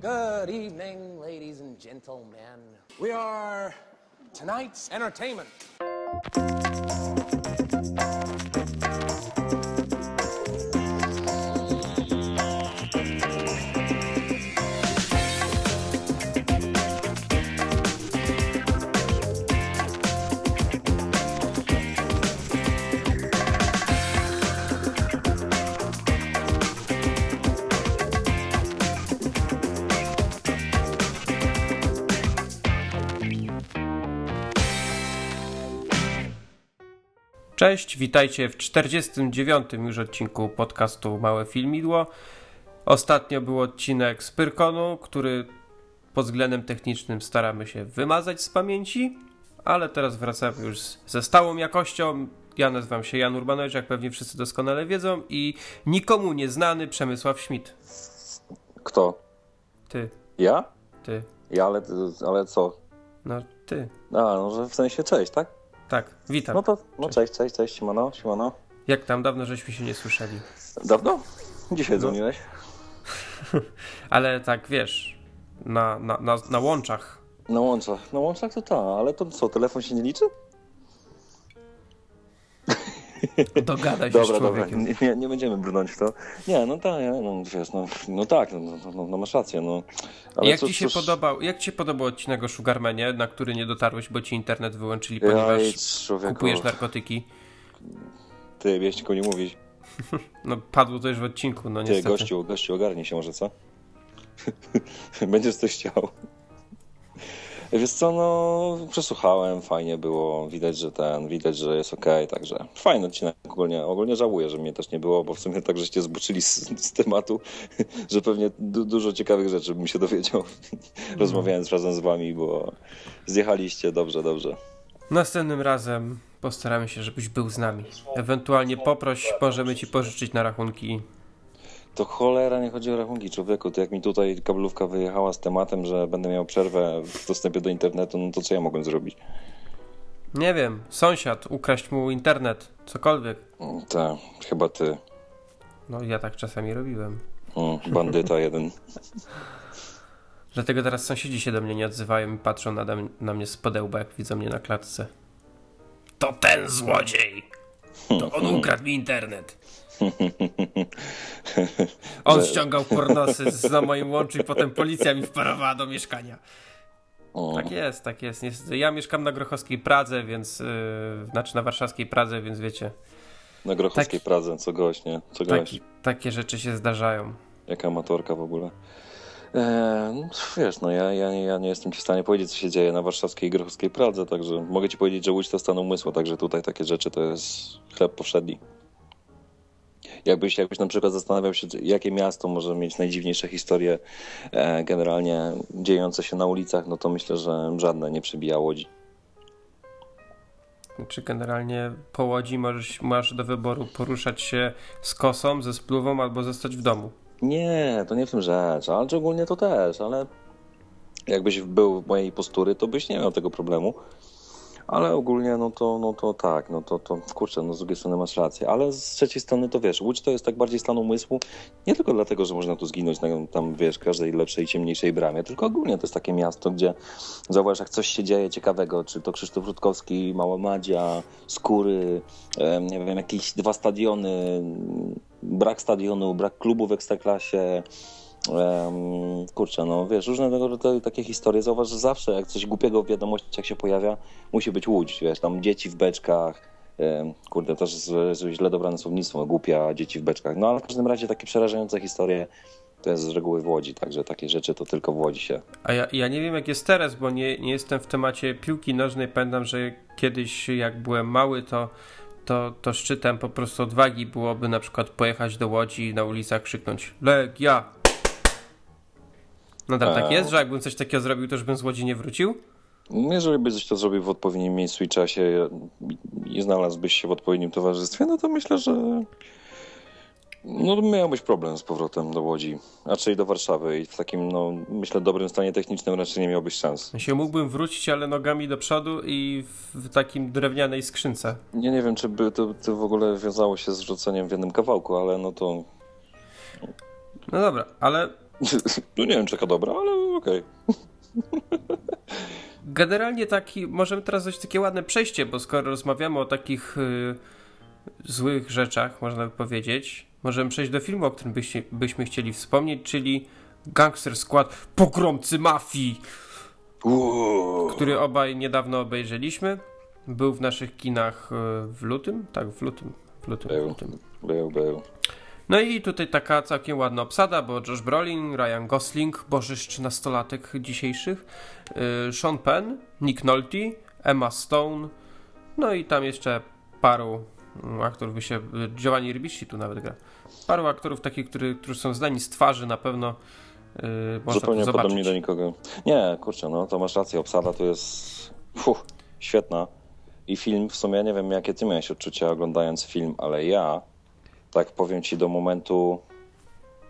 Good evening, ladies and gentlemen. We are tonight's entertainment. Cześć, witajcie w 49. już odcinku podcastu Małe Filmidło. Ostatnio był odcinek z Pyrkonu, który pod względem technicznym staramy się wymazać z pamięci, ale teraz wracamy już ze stałą jakością. Ja nazywam się Jan Urbanowicz, jak pewnie wszyscy doskonale wiedzą, i nikomu nieznany Przemysław Schmidt. Kto? Ty, Ja? ty, Ja, ale, ale co? no ty. A, no, że w sensie cześć, tak? Tak, witam. No to, no cześć, cześć, cześć, siemano, siemano. Jak tam dawno żeśmy się nie słyszeli. Dawno? Dzisiaj No. dzwoniłeś? Ale tak wiesz, na, na, na, na łączach. Na łączach, na łączach to ta, ale to co, telefon się nie liczy? Dogadaj się Dobra, z dobra, człowiekiem. nie, nie, nie będziemy brnąć w to. Nie, no tak, no wiesz, no, no tak, no, no, no, no masz rację, no. Ale jak cóż, ci się cóż, podobał, jak ci się podobał odcinek o Sugarmanie, na który nie dotarłeś, bo ci internet wyłączyli, ponieważ Jaj, kupujesz narkotyki? ty, wiesz, tylko nie mówić. No padło to już w odcinku, no Ty, niestety. gościu, gościu, ogarnij się może, co? Będziesz coś chciał. Wiesz co, no przesłuchałem, fajnie było, widać, że ten, widać, że jest okej, także fajny odcinek ogólnie, ogólnie żałuję, że mnie też nie było, bo w sumie tak żeście zboczyli z, z tematu, że pewnie du dużo ciekawych rzeczy bym się dowiedział, rozmawiając razem z wami, bo zjechaliście, dobrze, dobrze. Następnym razem postaramy się, żebyś był z nami. Ewentualnie poproś, możemy ci pożyczyć na rachunki. To cholera nie chodzi o rachunki, człowieku. To jak mi tutaj kablówka wyjechała z tematem, że będę miał przerwę w dostępie do internetu, no to co ja mogłem zrobić? Nie wiem, sąsiad, ukraść mu internet, cokolwiek. Tak, chyba ty. No ja tak czasami robiłem. Mm, bandyta jeden. Dlatego teraz sąsiedzi się do mnie nie odzywają i patrzą na, na mnie z podełba, jak widzą mnie na klatce. To ten złodziej! To on ukradł mi internet. On ściągał pornosy z- na moim łączu i potem policja mi wparowała do mieszkania. O, Tak jest, tak jest. Ja mieszkam na Grochowskiej Pradze, więc... Yy, znaczy na Warszawskiej Pradze, więc wiecie, na Grochowskiej taki- Pradze, co gość, nie? Co gość. taki, takie rzeczy się zdarzają. Jaka amatorka w ogóle. Eee, wiesz, no ja, ja, ja nie jestem ci w stanie powiedzieć, co się dzieje na warszawskiej i grochowskiej Pradze, także mogę ci powiedzieć, że Łódź to stan umysłu, także tutaj takie rzeczy to jest chleb powszedni. Jakbyś, jakbyś na przykład zastanawiał się, jakie miasto może mieć najdziwniejsze historie e, generalnie dziejące się na ulicach, no to myślę, że żadne nie przebija Łodzi. Czy generalnie po łodzi możesz, masz do wyboru poruszać się z kosą, ze spluwą albo zostać w domu. Nie, to nie w tym rzecz, ale ogólnie to też, ale jakbyś był w mojej postury, to byś nie miał tego problemu. Ale ogólnie, no to, no to tak, no to, to kurczę, no z drugiej strony masz rację, ale z trzeciej strony to wiesz, Łódź to jest tak bardziej stan umysłu, nie tylko dlatego, że można tu zginąć na tam, wiesz, każdej lepszej, ciemniejszej bramie, tylko ogólnie to jest takie miasto, gdzie zauważ, jak coś się dzieje ciekawego, czy to Krzysztof Rutkowski, Mała Madzia, Skóry, nie wiem, jakieś dwa stadiony, brak stadionu, brak klubu w Ekstraklasie, Kurczę, no wiesz, różne tego rodzaju takie historie. Zauważ, że zawsze jak coś głupiego w wiadomościach się pojawia, musi być łódź, wiesz, tam dzieci w beczkach, em, kurde, też źle dobrane słownictwo, głupia dzieci w beczkach. No ale w każdym razie takie przerażające historie to jest z reguły w Łodzi, także takie rzeczy to tylko w Łodzi się. A ja, ja nie wiem jak jest teraz, bo nie, nie jestem w temacie piłki nożnej. Pamiętam, że kiedyś jak byłem mały, to, to, to szczytem po prostu odwagi byłoby na przykład pojechać do Łodzi i na ulicach krzyknąć Legia! Nadal tak Eee. jest, że jakbym coś takiego zrobił, to już bym z Łodzi nie wrócił? Jeżeli byś to zrobił w odpowiednim miejscu i czasie i znalazłbyś się w odpowiednim towarzystwie, no to myślę, że no miałbyś problem z powrotem do Łodzi, raczej do Warszawy i w takim, no myślę, dobrym stanie technicznym raczej nie miałbyś szans. Ja się mógłbym wrócić, ale nogami do przodu i w, takim drewnianej skrzynce. Ja nie wiem, czy by to, to w ogóle wiązało się z rzuceniem w jednym kawałku, ale no to No dobra, ale No nie wiem, czy taka dobra, ale okej. Generalnie taki, możemy teraz dać takie ładne przejście, bo skoro rozmawiamy o takich y, złych rzeczach, można by powiedzieć, możemy przejść do filmu, o którym byście, byśmy chcieli wspomnieć, czyli Gangster Squad Pogromcy Mafii, Uuu. który obaj niedawno obejrzeliśmy. Był w naszych kinach y, w lutym? Tak, w lutym. W lutym, w Był, lutym. był, był. No i tutaj taka całkiem ładna obsada, bo Josh Brolin, Ryan Gosling, bożyszcz nastolatek dzisiejszych, yy, Sean Penn, Nick Nolte, Emma Stone, no i tam jeszcze paru mm, aktorów by się, Giovanni Ribisi tu nawet gra. Paru aktorów takich, który, którzy są znani z twarzy na pewno yy, Zupełnie podobnie do nikogo. Nie, kurczę, no to masz rację, obsada tu jest fuh, świetna. I film, w sumie nie wiem jakie ty miałeś odczucia oglądając film, ale ja, tak powiem ci do momentu,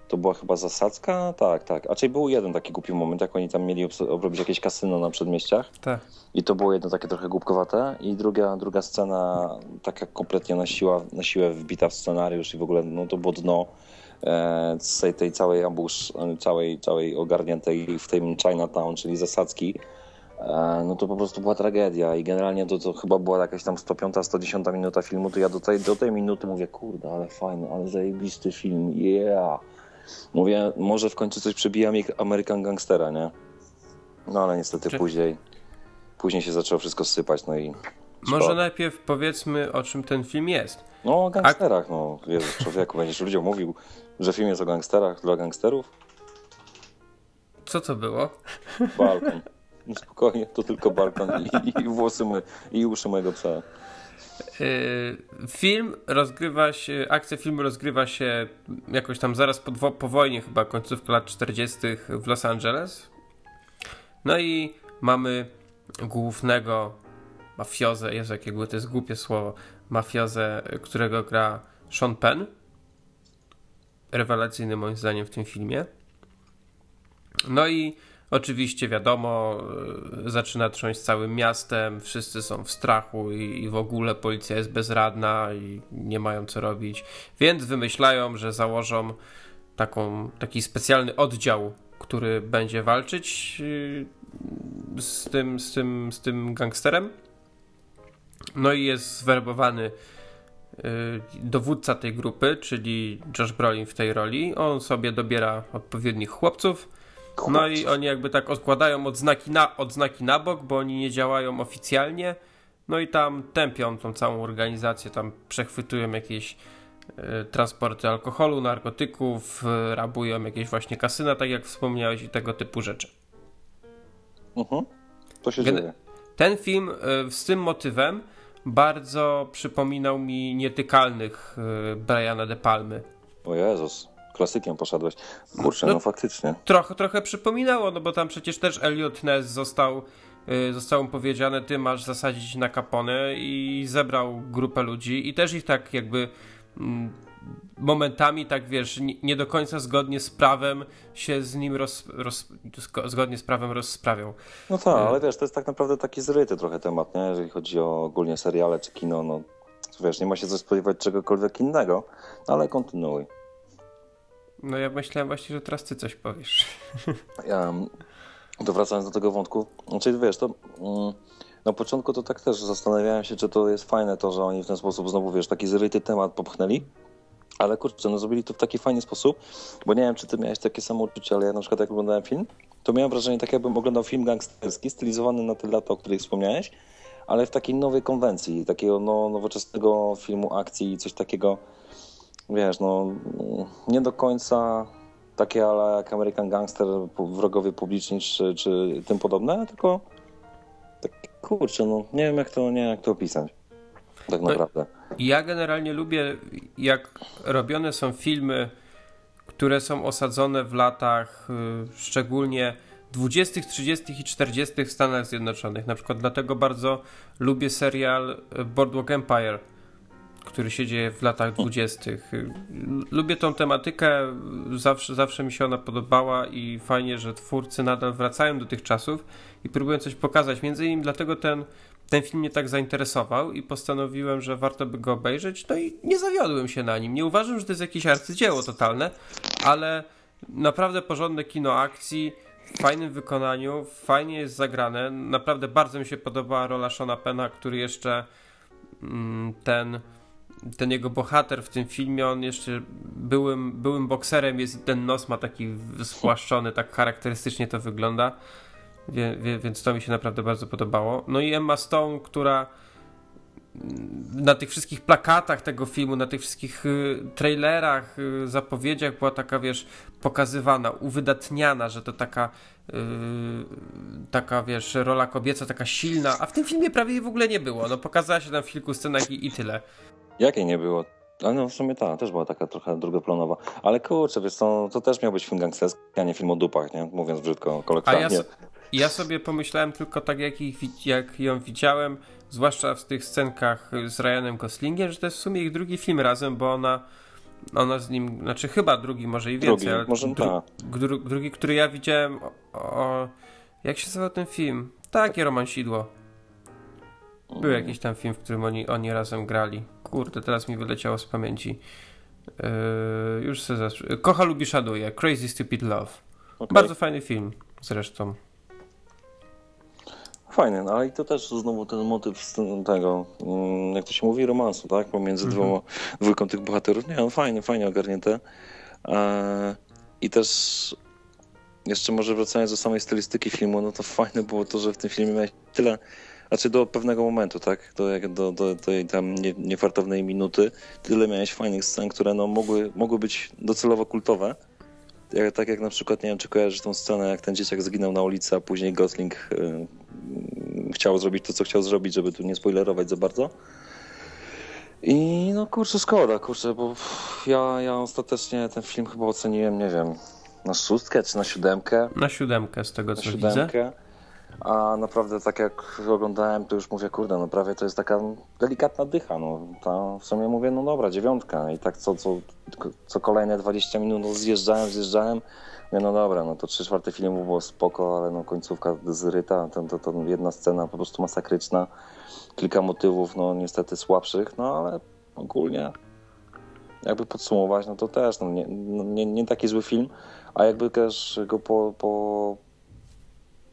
to była chyba zasadzka? Tak, tak. A czyli był jeden taki głupi moment, jak oni tam mieli obrobić jakieś kasyno na przedmieściach. Tak. I to było jedno takie trochę głupkowate. I druga, druga scena taka kompletnie na, siła, na siłę wbita w scenariusz i w ogóle no, to było dno e, z tej, tej całej ambush, e, całej, całej ogarniętej w tym Chinatown, czyli zasadzki. E, no to po prostu była tragedia i generalnie to, to chyba była jakaś tam 105, 110 minuta filmu, to ja do tej, do tej minuty mówię, kurde, ale fajny, ale zajebisty film, yeah. Mówię, może w końcu coś przebija mi American Gangstera, nie? No ale niestety Czy- później, później się zaczęło wszystko sypać, no i... Może szkoda. najpierw powiedzmy o czym ten film jest. No o gangsterach, no. Jezu, człowieku, będziesz ludziom mówił, że film jest o gangsterach dla gangsterów? Co to było? Balkon. Spokojnie, to tylko balkon i, i włosy my, i uszy mojego psa. Yy, Film rozgrywa się, akcja filmu rozgrywa się jakoś tam zaraz po, po wojnie, chyba końcówka lat 40. w Los Angeles. No i mamy głównego mafiozę, Jezu, jakie to jest głupie słowo, mafiozę, którego gra Sean Penn. Rewelacyjny moim zdaniem w tym filmie. No i oczywiście wiadomo, y, zaczyna trząść całym miastem, wszyscy są w strachu i, i w ogóle policja jest bezradna i nie mają co robić, więc wymyślają, że założą taką, taki specjalny oddział, który będzie walczyć y, z tym, z tym, z tym gangsterem. No i jest zwerbowany y, dowódca tej grupy, czyli Josh Brolin w tej roli. On sobie dobiera odpowiednich chłopców. No i oni jakby tak odkładają odznaki na, odznaki na bok, bo oni nie działają oficjalnie. No i tam tępią tą całą organizację, tam przechwytują jakieś e, transporty alkoholu, narkotyków, e, rabują jakieś właśnie kasyna, tak jak wspomniałeś, i tego typu rzeczy. Mhm. To się Gen- dzieje. Ten film e, z tym motywem bardzo przypominał mi nietykalnych Briana De Palmy. O Jezus, klasykiem poszedłeś. Kurczę, No- no faktycznie. Trochę, trochę przypominało, no bo tam przecież też Elliot Ness został, y, zostało mu powiedziane, ty masz zasadzić na Capone i zebrał grupę ludzi i też ich tak jakby mm, momentami tak wiesz, nie, do końca zgodnie z prawem się z nim roz, roz, zgo- zgodnie z prawem rozprawiał. No tak, ale wiesz, to jest tak naprawdę taki zryty trochę temat, nie? Jeżeli chodzi o ogólnie seriale czy kino, no wiesz, nie ma się co spodziewać czegokolwiek innego, no, ale kontynuuj. No ja myślałem właśnie, że teraz ty coś powiesz. Ja, to wracając do tego wątku, znaczy wiesz, to mm, na początku to tak też zastanawiałem się, czy to jest fajne to, że oni w ten sposób znowu, wiesz, taki zryty temat popchnęli, ale kurczę, no zrobili to w taki fajny sposób, bo nie wiem, czy ty miałeś takie samo uczucie, ale ja na przykład jak oglądałem film, to miałem wrażenie tak jakbym oglądał film gangsterski, stylizowany na te lata, o których wspomniałeś, ale w takiej nowej konwencji, takiego no, nowoczesnego filmu akcji i coś takiego, wiesz, no nie do końca takie ale jak American Gangster, wrogowie publiczni czy, czy tym podobne, tylko tak kurczę, no nie wiem jak to, nie wiem jak to opisać. Tak No- naprawdę. Ja generalnie lubię, jak robione są filmy, które są osadzone w latach y, szczególnie 20., 30. i 40. w Stanach Zjednoczonych. Na przykład dlatego bardzo lubię serial Boardwalk Empire, który się dzieje w latach 20. Y, Lubię tą tematykę, zawsze, zawsze mi się ona podobała i fajnie, że twórcy nadal wracają do tych czasów i próbują coś pokazać. Między innymi dlatego ten ten film mnie tak zainteresował i postanowiłem, że warto by go obejrzeć. No i nie zawiodłem się na nim. Nie uważam, że to jest jakieś arcydzieło totalne, ale naprawdę porządne kino akcji, w fajnym wykonaniu, fajnie jest zagrane. Naprawdę bardzo mi się podobała rola Shona Pena, który jeszcze mm, ten ten jego bohater w tym filmie, on jeszcze byłym, byłym bokserem jest ten nos ma taki spłaszczony, tak charakterystycznie to wygląda. Wie, wie, więc to mi się naprawdę bardzo podobało. No i Emma Stone, która na tych wszystkich plakatach tego filmu, na tych wszystkich y, trailerach, y, zapowiedziach była taka, wiesz, pokazywana, uwydatniana, że to taka y, taka, wiesz, rola kobieca, taka silna, a w tym filmie prawie w ogóle nie było. No pokazała się tam w kilku scenach i, i tyle. Jakiej nie było? Ale no w sumie ta, też była taka trochę drugoplanowa. Ale kurczę, wiesz to, to też miał być film gangsterski, a nie film o dupach, nie? Mówiąc brzydko, kolokwialnie. Ja, ja, sobie pomyślałem tylko tak, jak, ich, jak ją widziałem, zwłaszcza w tych scenkach z Ryanem Goslingiem, że to jest w sumie ich drugi film razem, bo ona ona z nim, znaczy chyba drugi, może i więcej, drugi, ale może dru, dru, drugi, który ja widziałem o, o, jak się nazywał ten film? Takie Romansidło. Był jakiś tam film, w którym oni, oni razem grali. Kurde, teraz mi wyleciało z pamięci. Yy, już se zas... Kocha lubi szaduje. Crazy Stupid Love. Okay. Bardzo fajny film zresztą. Fajny, no ale i to też znowu ten motyw tego, mm, jak to się mówi, romansu, tak? Pomiędzy mm -hmm. dwoma, dwójką tych bohaterów. Nie, no fajnie, fajnie ogarnięte. Eee, I też jeszcze może wracając do samej stylistyki filmu, no to fajne było to, że w tym filmie miałeś tyle znaczy do pewnego momentu, tak? Do, do, do, tej tam nie, niefartownej minuty. Tyle miałeś fajnych scen, które no, mogły, mogły być docelowo kultowe. Jak, tak jak na przykład, nie wiem, czy kojarzysz tą scenę, jak ten dzieciak zginął na ulicy, a później Gosling y, chciał zrobić to, co chciał zrobić, żeby tu nie spoilerować za bardzo. I no kurczę, szkoda, kurczę, bo ja, ja ostatecznie ten film chyba oceniłem, nie wiem, na szóstkę czy na siódemkę. Na siódemkę z tego, co na siódemkę. widzę. A naprawdę tak jak oglądałem, to już mówię, kurde, no prawie to jest taka delikatna dycha. No. Ta, w sumie mówię, no dobra, dziewiątka. I tak co, co, co kolejne 20 minut no, zjeżdżałem, zjeżdżałem. Mówię, no dobra, no to trzy czwarte filmu było spoko, ale no końcówka zryta. To, to, to jedna scena po prostu masakryczna. Kilka motywów, no niestety słabszych, no ale ogólnie jakby podsumować, no to też no, nie, no, nie, nie taki zły film, a jakby też go po, po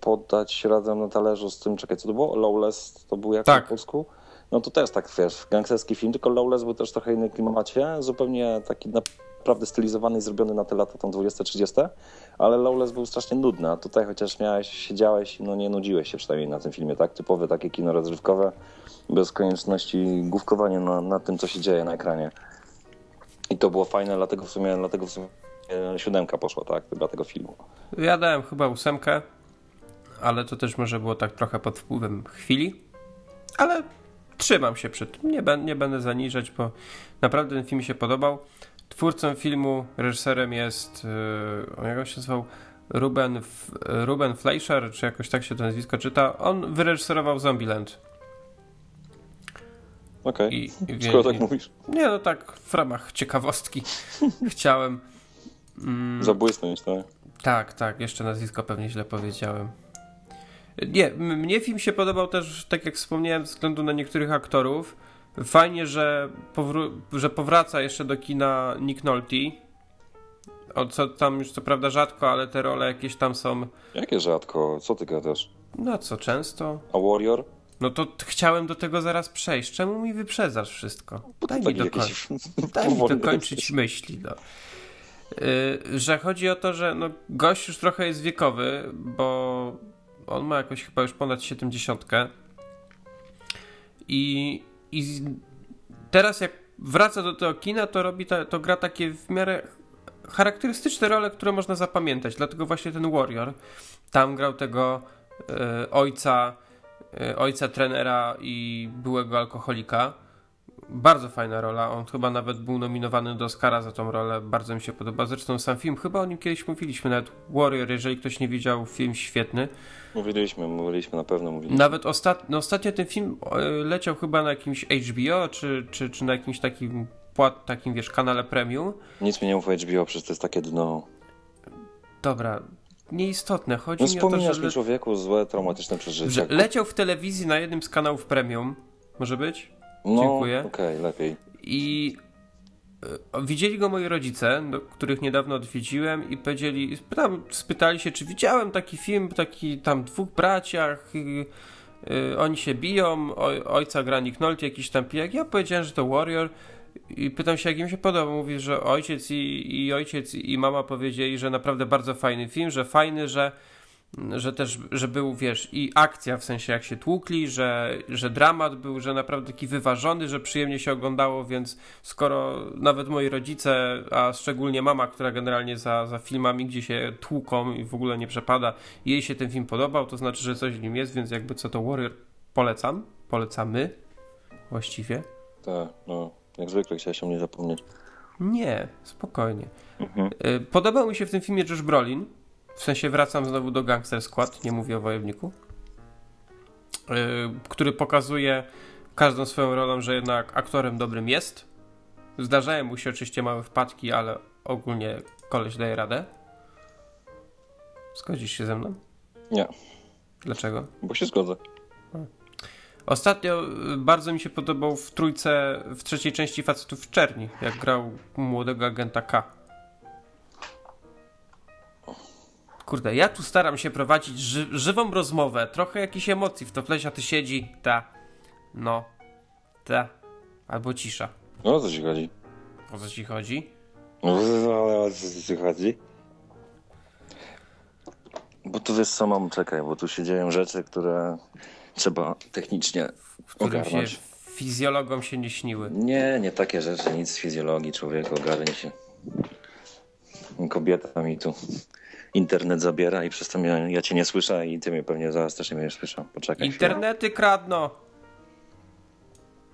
poddać razem na talerzu z tym, czekaj, co to było? Lawless to był jak tak. po polsku? No to też tak, wiesz, gangsterski film, tylko Lawless był też trochę inny klimacie, zupełnie taki naprawdę stylizowany i zrobiony na te lata tam 20-30, ale Lawless był strasznie nudny, a tutaj chociaż miałeś, siedziałeś, no nie nudziłeś się przynajmniej na tym filmie, tak? Typowe takie kino rozrywkowe, bez konieczności główkowania na, na tym, co się dzieje na ekranie. I to było fajne, dlatego w sumie, dlatego w sumie e, siódemka poszła, tak? Dla tego filmu. Ja dałem chyba ósemkę ale to też może było tak trochę pod wpływem chwili. Ale trzymam się przy tym. Nie, nie będę zaniżać, bo naprawdę ten film mi się podobał. Twórcą filmu, reżyserem jest, yy, jak on się nazywał? Ruben, Ruben Fleischer, czy jakoś tak się to nazwisko czyta. On wyreżyserował Zombieland. Okej, okay. skoro tak mówisz. Nie, no tak w ramach ciekawostki chciałem... Mm, Zabłysnąć, tak? Tak, tak, jeszcze nazwisko pewnie źle powiedziałem. Nie, mnie film się podobał też, tak jak wspomniałem, ze względu na niektórych aktorów. Fajnie, że, powr- że powraca jeszcze do kina Nick Nolte. O, co tam już co prawda rzadko, ale te role jakieś tam są. Jakie rzadko? Co ty gadasz? No co, często? A Warrior? No to chciałem do tego zaraz przejść. Czemu mi wyprzedzasz wszystko? Daj mi, dokoń... jakieś... Daj mi dokończyć myśli. No. Yy, że chodzi o to, że no, gość już trochę jest wiekowy, bo on ma jakoś chyba już ponad 70. I, i teraz jak wraca do tego kina, to robi ta, to gra takie w miarę charakterystyczne role, które można zapamiętać. Dlatego właśnie ten Warrior tam grał tego e, ojca, e, ojca trenera i byłego alkoholika bardzo fajna rola. On chyba nawet był nominowany do Oscara za tą rolę. Bardzo mi się podoba. Zresztą sam film, chyba o nim kiedyś mówiliśmy, nawet Warrior, jeżeli ktoś nie widział, film świetny. Mówiliśmy, mówiliśmy na pewno. Mówiliśmy. Nawet ostat... no, ostatnio ten film e, leciał chyba na jakimś HBO, czy, czy, czy na jakimś takim płat, takim wiesz, kanale premium. Nic mi nie mów HBO, przecież to jest takie dno. Dobra, nieistotne. Chodzi no, mi o to, że... mi człowieku złe, traumatyczne przeżycia. leciał w telewizji na jednym z kanałów premium. Może być? No, Dziękuję. Okej, okay, lepiej. I widzieli go moi rodzice, których niedawno odwiedziłem i powiedzieli, tam spytali się, czy widziałem taki film, taki tam dwóch braciach, y, y, oni się biją, oj, ojca gra Nick Nolte, jakiś tam pijak. Ja powiedziałem, że to Warrior i pytam się, jak im się podoba. Mówi, że ojciec i, i ojciec i mama powiedzieli, że naprawdę bardzo fajny film, że fajny, że że też, że był, wiesz, i akcja, w sensie jak się tłukli, że, że dramat był, że naprawdę taki wyważony, że przyjemnie się oglądało, więc skoro nawet moi rodzice, a szczególnie mama, która generalnie za, za filmami, gdzie się tłuką i w ogóle nie przepada, jej się ten film podobał, to znaczy, że coś w nim jest, więc jakby co to Warrior polecam, polecamy właściwie. Tak, no, jak zwykle chciałeś o mnie zapomnieć. Nie, spokojnie. Mhm. Podobał mi się w tym filmie Josh Brolin, w sensie wracam znowu do Gangster Squad, nie mówię o wojowniku. Yy, który pokazuje każdą swoją rolą, że jednak aktorem dobrym jest. Zdarzają mu się oczywiście małe wpadki, ale ogólnie koleś daje radę. Zgodzisz się ze mną? Nie. Dlaczego? Bo się zgodzę. Ostatnio y, bardzo mi się podobał w trójce, w trzeciej części Facetów w Czerni, jak grał młodego agenta K. Kurde, ja tu staram się prowadzić ży żywą rozmowę, trochę jakichś emocji w to ty siedzi, ta, no, ta, albo cisza. No o co ci chodzi? O co ci chodzi? No o co ci chodzi? Bo tu wiesz co mam, czekaj, bo tu się dzieją rzeczy, które trzeba technicznie ogarnąć. Się fizjologom się nie śniły. Nie, nie takie rzeczy, nic z fizjologii, człowieku, ogarnij się. Kobieta mi tu internet zabiera i przez to ja, ja cię nie słyszę i ty mnie pewnie zaraz też nie będziesz słyszał. Poczekaj. Internety chwilę. kradną.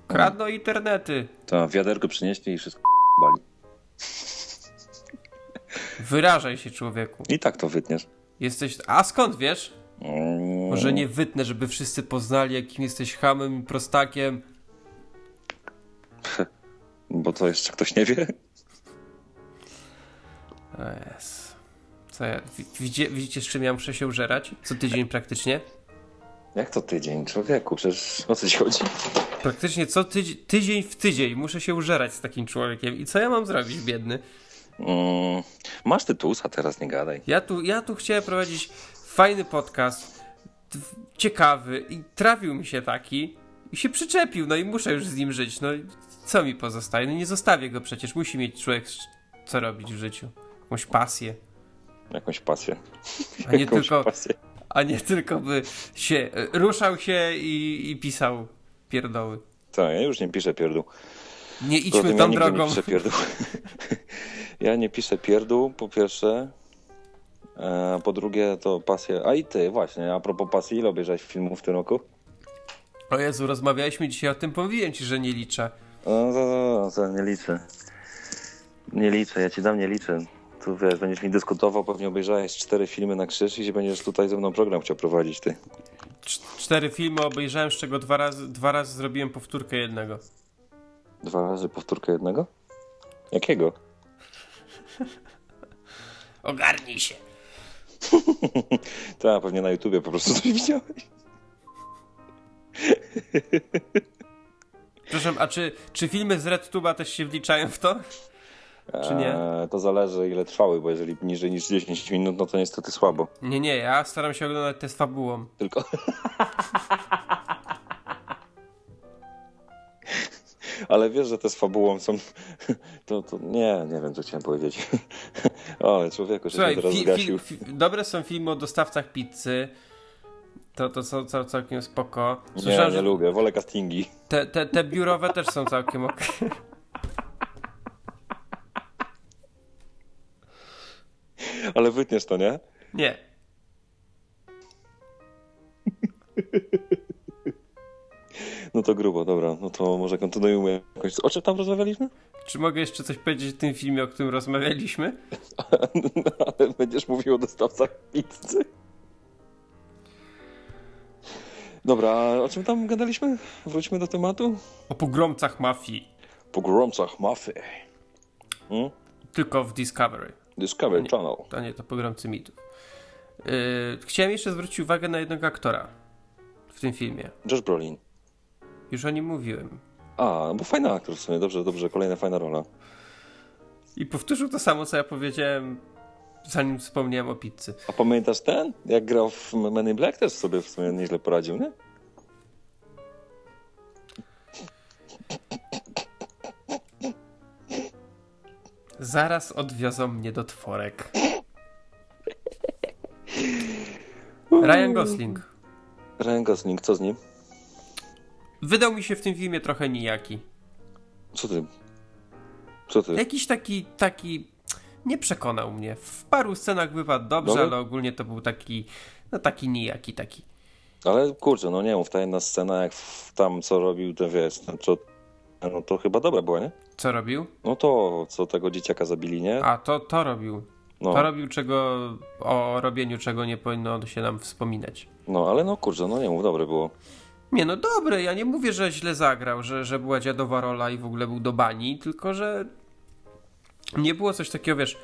Kradną hmm. internety. To wiaderko przynieśli i wszystko bali. Wyrażaj się, człowieku. I tak to wytniesz. Jesteś. A skąd wiesz? Mm. Może nie wytnę, żeby wszyscy poznali, jakim jesteś hamem i prostakiem. Bo to jeszcze ktoś nie wie. Yes. Widzicie, widzicie, z czym ja muszę się użerać? Co tydzień praktycznie? Jak to tydzień? Człowieku, przecież o co ci chodzi? Praktycznie co tydzień, tydzień w tydzień muszę się użerać z takim człowiekiem. I co ja mam zrobić, biedny? Mm, masz tytusa, teraz nie gadaj. Ja tu, ja tu chciałem prowadzić fajny podcast, ciekawy i trafił mi się taki i się przyczepił, no i muszę już z nim żyć. No co mi pozostaje? No nie zostawię go przecież. Musi mieć człowiek co robić w życiu. Jakąś pasję jakąś pasję. A nie, tylko, pasję. a nie tylko by się ruszał się i, i pisał pierdoły. Tak, ja już nie piszę pierdół. Nie idźmy tą ja drogą. Nie piszę pierdół. ja nie piszę pierdół, po pierwsze. E, po drugie to pasję. A i ty, właśnie, a propos pasji, ile obejrzałeś filmów w tym roku? O Jezu, rozmawialiśmy dzisiaj o tym, powiedziałem ci, że nie liczę. No, to, to, to nie liczę. Nie liczę, ja ci dam nie liczę tu wiesz, będziesz mi dyskutował, pewnie obejrzałeś cztery filmy na krzyż i będziesz tutaj ze mną program chciał prowadzić, ty. cztery filmy obejrzałem, z czego dwa razy, dwa razy zrobiłem powtórkę jednego. Dwa razy powtórkę jednego? Jakiego? Ogarnij się. tak, pewnie na YouTubie po prostu coś widziałeś. Proszę, a czy, czy filmy z RedTube'a też się wliczają w to? Czy nie? Eee, to zależy ile trwały, bo jeżeli niżej niż 10 minut, no to niestety słabo. Nie, nie, ja staram się oglądać te z fabułą. Tylko... Ale wiesz, że te z fabułą są... To, to nie, nie wiem, co chciałem powiedzieć. o, człowieku, że Słuchaj, teraz fi, zgasił. Fi, fi, dobre są filmy o dostawcach pizzy. To, to są cał, całkiem spoko. Słyszałem, nie, nie że... lubię, wolę castingi. Te, te, te biurowe też są całkiem ok. Ale wytniesz to, nie? Nie. No to grubo, dobra. No to może kontynuujmy jakoś. O czym tam rozmawialiśmy? Czy mogę jeszcze coś powiedzieć o tym filmie, o którym rozmawialiśmy? Ale będziesz mówił o dostawcach pizzy. Dobra, a o czym tam gadaliśmy? Wróćmy do tematu. O pogromcach mafii. Pogromcach mafii. Hmm? Tylko w Discovery. Discovery Channel. To nie, to pogromcy mitów. Yy, chciałem jeszcze zwrócić uwagę na jednego aktora w tym filmie. Josh Brolin. Już o nim mówiłem. A, bo fajny aktor w sumie, dobrze, dobrze, kolejna fajna rola. I powtórzył to samo, co ja powiedziałem, zanim wspomniałem o pizzy. A pamiętasz ten? Jak grał w Men in Black też sobie w sumie nieźle poradził, nie? Zaraz odwiozą mnie do tworek. Ryan Gosling. Ryan Gosling, co z nim? Wydał mi się w tym filmie trochę nijaki. Co ty? Co ty? Jakiś taki, taki... Nie przekonał mnie. W paru scenach wypadł dobrze, Dobry? ale ogólnie to był taki... No taki nijaki taki. Ale kurczę, no nie mów, ta jedna scena, jak tam co robił ten wiesz, ten, co, no to chyba dobra była, nie? Co robił? No to, co tego dzieciaka zabili, nie? A, to, to robił. No, To robił czego... O robieniu czego nie powinno się nam wspominać. no ale no kurczę, no nie mów, dobre było. Nie no dobre, ja nie mówię, że źle zagrał, że, że była dziadowa rola i w ogóle był do bani, tylko że nie było coś takiego, wiesz,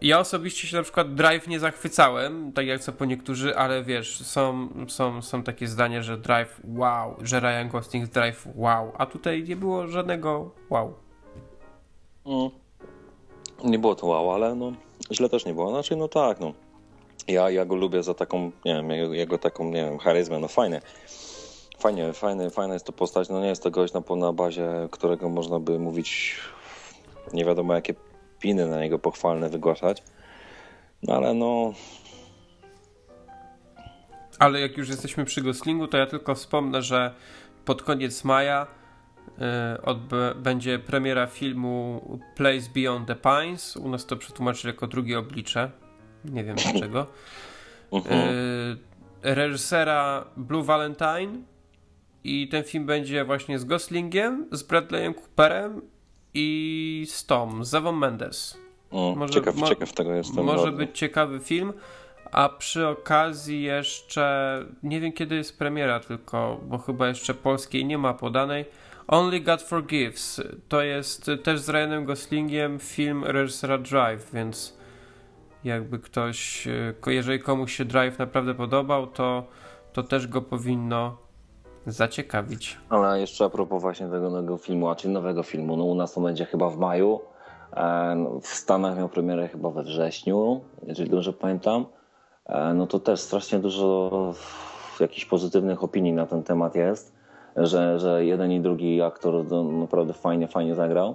ja osobiście się na przykład Drive nie zachwycałem, tak jak co po niektórzy, ale wiesz, są, są, są takie zdania, że Drive wow, że Ryan Gosling z Drive wow, a tutaj nie było żadnego wow. Mm. Nie było to wow, ale no źle też nie było. Znaczy, no tak, no. Ja, ja go lubię za taką, nie wiem, jego, taką, nie wiem, charyzmę, no fajnie. Fajnie, fajny, fajna jest to postać. No nie jest to gość na, na bazie, którego można by mówić nie wiadomo jakie piny na niego pochwalne wygłaszać. No ale no, Ale jak już jesteśmy przy Goslingu, to ja tylko wspomnę, że pod koniec maja odb- będzie premiera filmu Place Beyond the Pines. U nas to przetłumaczyli jako drugie oblicze. Nie wiem dlaczego. Y, reżysera Blue Valentine i ten film będzie właśnie z Goslingiem, z Bradleyem Cooperem i z Tom, z Ewą Mendes. Mm, może- ciekaw, mo- ciekaw tego jestem. Może bardzo. być ciekawy film. A przy okazji jeszcze nie wiem kiedy jest premiera, tylko bo chyba jeszcze polskiej nie ma podanej. Only God Forgives. To jest też z Ryanem Goslingiem film reżysera Drive, więc jakby ktoś, e, jeżeli komuś się Drive naprawdę podobał, to, to też go powinno zaciekawić. Ale jeszcze a propos właśnie tego nowego filmu, a czy nowego filmu, no u nas to będzie chyba w maju. E, no, W Stanach miał premierę chyba we wrześniu, jeżeli dobrze pamiętam. E, No to też strasznie dużo jakichś pozytywnych opinii na ten temat jest, że, że jeden i drugi aktor naprawdę fajnie, fajnie zagrał.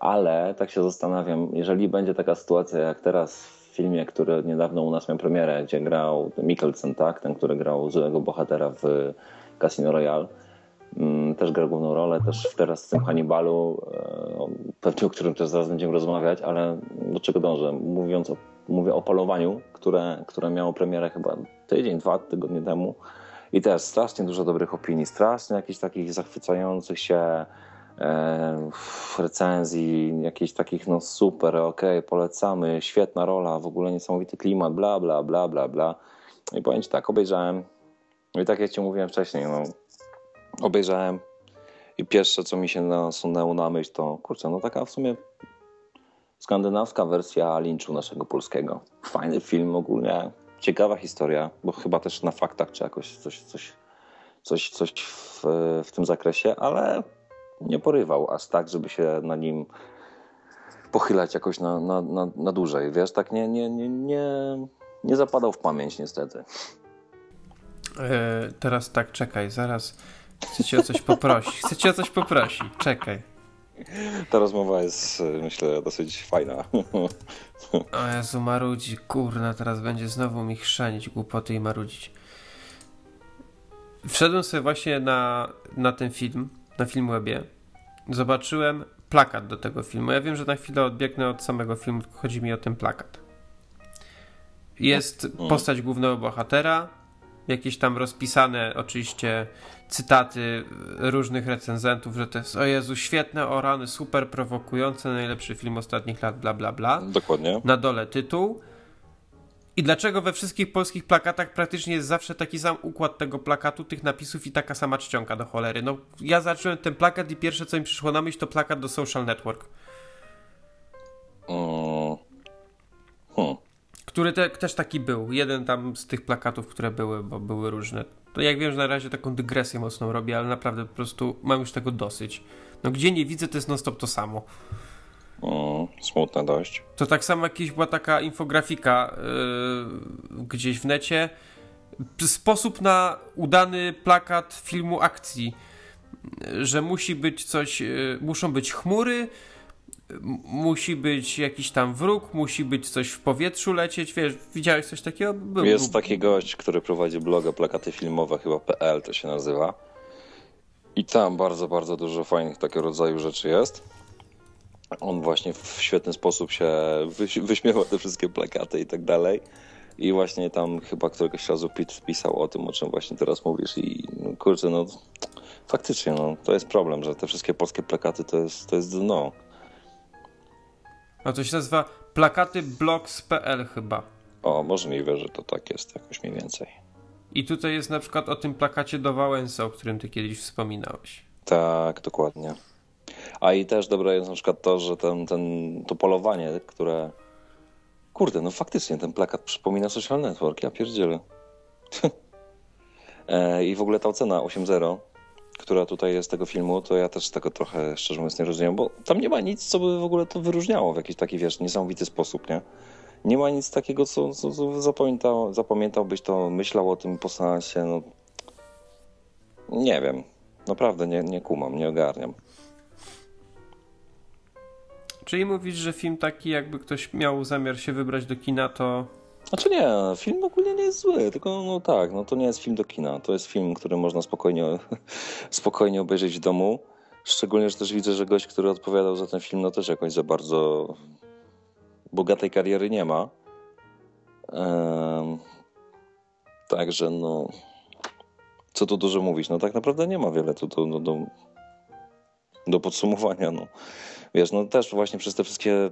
Ale tak się zastanawiam, jeżeli będzie taka sytuacja jak teraz w filmie, który niedawno u nas miał premierę, gdzie grał Mikkelsen, tak? Ten, który grał złego bohatera w Casino Royale. Mm, Też gra główną rolę, też teraz w tym Hannibalu, e, pewnie o którym też zaraz będziemy rozmawiać, ale do czego dążę? Mówiąc o, mówię o polowaniu, które, które miało premierę chyba tydzień, dwa tygodnie temu i też strasznie dużo dobrych opinii, strasznie jakichś takich zachwycających się e, recenzji, jakichś takich no super, okej, polecamy, świetna rola, w ogóle niesamowity klimat, bla, bla, bla, bla, bla. I powiem Ci tak, obejrzałem i tak jak Ci mówiłem wcześniej, no obejrzałem i pierwsze, co mi się nasunęło na myśl, to kurczę, no taka w sumie skandynawska wersja Lynchu naszego polskiego. Fajny film ogólnie, ciekawa historia, bo chyba też na faktach czy jakoś coś, coś, coś, coś w, w tym zakresie, ale nie porywał aż tak, żeby się na nim pochylać jakoś na, na, na, na dłużej. Wiesz, tak nie, nie, nie, nie, nie zapadał w pamięć niestety. E, teraz tak, czekaj, zaraz chcę cię o coś poprosić. Chcę cię o coś poprosić, czekaj. Ta rozmowa jest, myślę, dosyć fajna. O Jezu, marudzi, kurna, teraz będzie znowu mi chrzanić głupoty i marudzić. Wszedłem sobie właśnie na, na ten film, na Filmwebie. Zobaczyłem plakat do tego filmu. Ja wiem, że na chwilę odbiegnę od samego filmu, chodzi mi o ten plakat. Jest postać głównego bohatera, jakieś tam rozpisane oczywiście cytaty różnych recenzentów, że to jest o Jezu, świetne, o rany, super prowokujące, najlepszy film ostatnich lat, bla bla bla Dokładnie. na dole tytuł. I dlaczego we wszystkich polskich plakatach praktycznie jest zawsze taki sam układ tego plakatu, tych napisów i taka sama czcionka do cholery? No, ja zacząłem ten plakat i pierwsze co mi przyszło na myśl to plakat do Social Network, Mm. Hmm. Który te, też taki był. Jeden tam z tych plakatów, które były, bo były różne. To jak wiem, że na razie taką dygresję mocną robię, ale naprawdę po prostu mam już tego dosyć. No gdzie nie widzę, to jest non stop to samo. Mm, smutne dość. To tak samo jakieś była taka infografika yy, gdzieś w necie. Sposób na udany plakat filmu akcji. Że musi być coś, yy, muszą być chmury, musi być jakiś tam wróg, musi być coś w powietrzu lecieć. Wiesz, widziałeś coś takiego? Był, Jest taki gość, który prowadzi bloga plakaty filmowe, chyba PL to się nazywa. I tam bardzo, bardzo dużo fajnych takiego rodzaju rzeczy jest. On właśnie w świetny sposób się wyś- wyśmiewał te wszystkie plakaty i tak dalej. I właśnie tam chyba któregoś razu Pete pisał o tym, o czym właśnie teraz mówisz. I no, kurczę, no faktycznie, no, to jest problem, że te wszystkie polskie plakaty to jest, to jest dno. A to się nazywa plakaty blogs.pl chyba. O, możliwe, że to tak jest jakoś mniej więcej. I tutaj jest na przykład o tym plakacie do Wałęsy, o którym ty kiedyś wspominałeś. Tak, dokładnie. A i też dobre jest na przykład to, że ten, ten, to polowanie, które... Kurde, no faktycznie ten plakat przypomina Social Network, ja pierdzielę. E, I w ogóle ta ocena 8.0, która tutaj jest tego filmu, to ja też tego trochę, szczerze mówiąc, nie rozumiem, bo tam nie ma nic, co by w ogóle to wyróżniało w jakiś taki, wiesz, niesamowity sposób, nie? Nie ma nic takiego, co, co, co zapamiętał, zapamiętałbyś to, myślał o tym po seansie, no... Nie wiem. Naprawdę nie, nie kumam, nie ogarniam. Czyli mówisz, że film taki, jakby ktoś miał zamiar się wybrać do kina, to Znaczy nie, film ogólnie nie jest zły, tylko no tak, no to nie jest film do kina. To jest film, który można spokojnie, spokojnie obejrzeć w domu. Szczególnie, że też widzę, że gość, który odpowiadał za ten film, no też jakoś za bardzo bogatej kariery nie ma. Em, także no, co tu dużo mówić, no tak naprawdę nie ma wiele tu do, do, do podsumowania, no. Wiesz, no też właśnie przez te wszystkie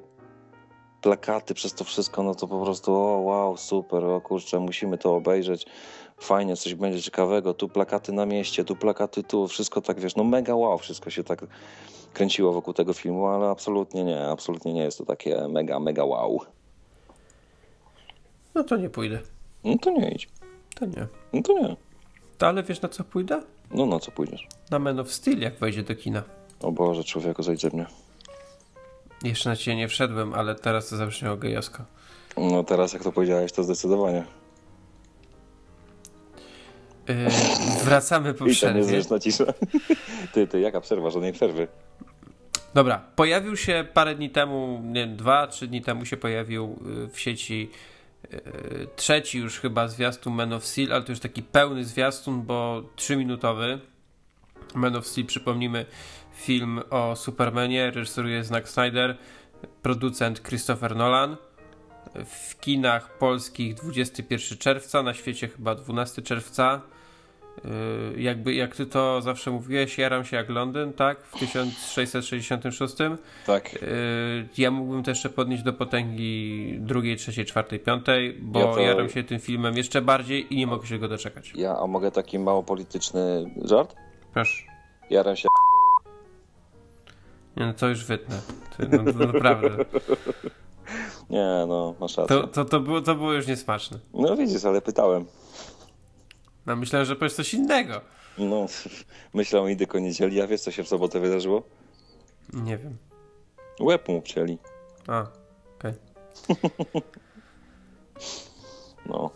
plakaty, przez to wszystko, no to po prostu o wow, super, o kurczę, musimy to obejrzeć, fajnie, coś będzie ciekawego, tu plakaty na mieście, tu plakaty tu, wszystko tak, wiesz, no mega wow, wszystko się tak kręciło wokół tego filmu, ale absolutnie nie, absolutnie nie jest to takie mega, mega wow. no to nie pójdę. No to nie idź, To nie. no to nie. To ale wiesz na co pójdę? No na co pójdziesz? Na Man of Steel, jak wejdzie do kina. O Boże, człowieku, zejdź ze mnie. Jeszcze na ciebie nie wszedłem, ale teraz to zabrzmiało gejowsko. No teraz jak to powiedziałeś, to zdecydowanie. Yy, wracamy po I przerwie. niezręczna cisza. Ty, ty, jaka przerwa, żadnej przerwy. Dobra, pojawił się parę dni temu, nie wiem, dwa, trzy dni temu się pojawił y, w sieci y, trzeci już chyba zwiastun Man of Steel, ale to już taki pełny zwiastun, bo trzyminutowy. Man of Steel, przypomnijmy, film o Supermanie, reżyseruje Zack Snyder, producent Christopher Nolan. W kinach polskich 21 czerwca, na świecie chyba 12 czerwca. Yy, jakby, jak ty to zawsze mówiłeś, jaram się jak Londyn, tak? W 1666. Tak. Yy, ja mógłbym to jeszcze podnieść do potęgi drugiej, trzeciej, czwartej, piątej, bo Ja to- jaram się tym filmem jeszcze bardziej i nie mogę się go doczekać. Ja, a mogę taki mało polityczny żart? Proszę. Jaram się Nie, no to już wytnę. No, to naprawdę. Nie, no, masz rację. To, to, to, było, to było już niesmaczne. No widzisz, ale pytałem. No myślałem, że powiesz coś innego. No, myślałem o indyko niedzieli, a wiesz co się w sobotę wydarzyło? Nie wiem. Łeb mu obcięli. A, okej. No.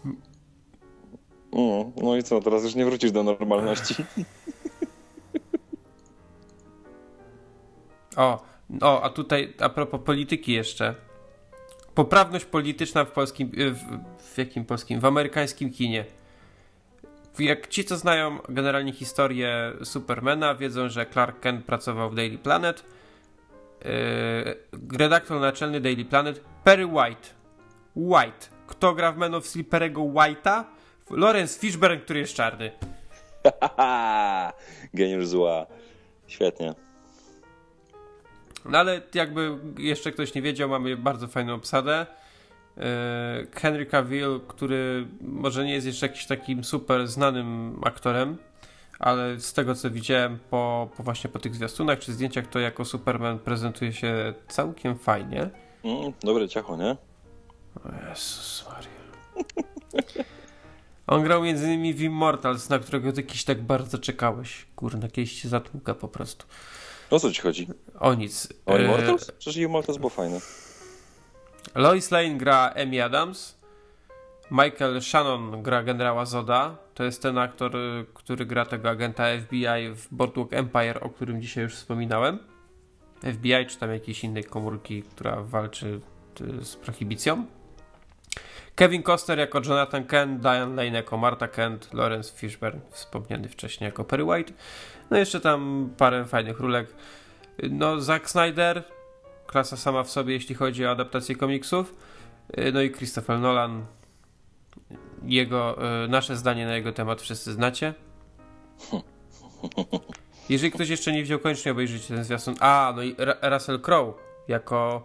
Mm, no i co, teraz już nie wrócisz do normalności. O, o, a tutaj a propos polityki jeszcze. Poprawność polityczna w polskim, y, w, w jakim polskim? W amerykańskim kinie. Jak ci, co znają generalnie historię Supermana, wiedzą, że Clark Kent pracował w Daily Planet. Yy, redaktor naczelny Daily Planet Perry White. White. Kto gra w Man of White'a? Lawrence Fishburne, który jest czarny. Geniusz zła. Świetnie. No ale jakby jeszcze ktoś nie wiedział, mamy bardzo fajną obsadę. Yy, Henry Cavill, który może nie jest jeszcze jakimś takim super znanym aktorem, ale z tego co widziałem po, po właśnie po tych zwiastunach czy zdjęciach, to jako Superman prezentuje się całkiem fajnie. Mm, dobre ciacho, nie? O Jezus Maria. On grał między innymi w Immortals, na którego ty kiedyś tak bardzo czekałeś. Kurna, kiedyś cię zatłuka po prostu. O co ci chodzi? O nic. O E, Immortals? Przecież Immortals było fajne. Lois Lane gra Amy Adams. Michael Shannon gra generała Zoda. To jest ten aktor, y, który gra tego agenta FBI w Boardwalk Empire, o którym dzisiaj już wspominałem. FBI, czy tam jakiejś innej komórki, która walczy y, z prohibicją. Kevin Costner jako Jonathan Kent, Diane Lane jako Martha Kent, Lawrence Fishburne wspomniany wcześniej jako Perry White. No jeszcze tam parę fajnych rólek. No Zack Snyder, klasa sama w sobie, jeśli chodzi o adaptację komiksów. Y, No i Christopher Nolan. Jego, y, nasze zdanie na jego temat wszyscy znacie. Jeżeli ktoś jeszcze nie widział, koniecznie obejrzyjcie ten zwiastun. A, no i Russell Crowe jako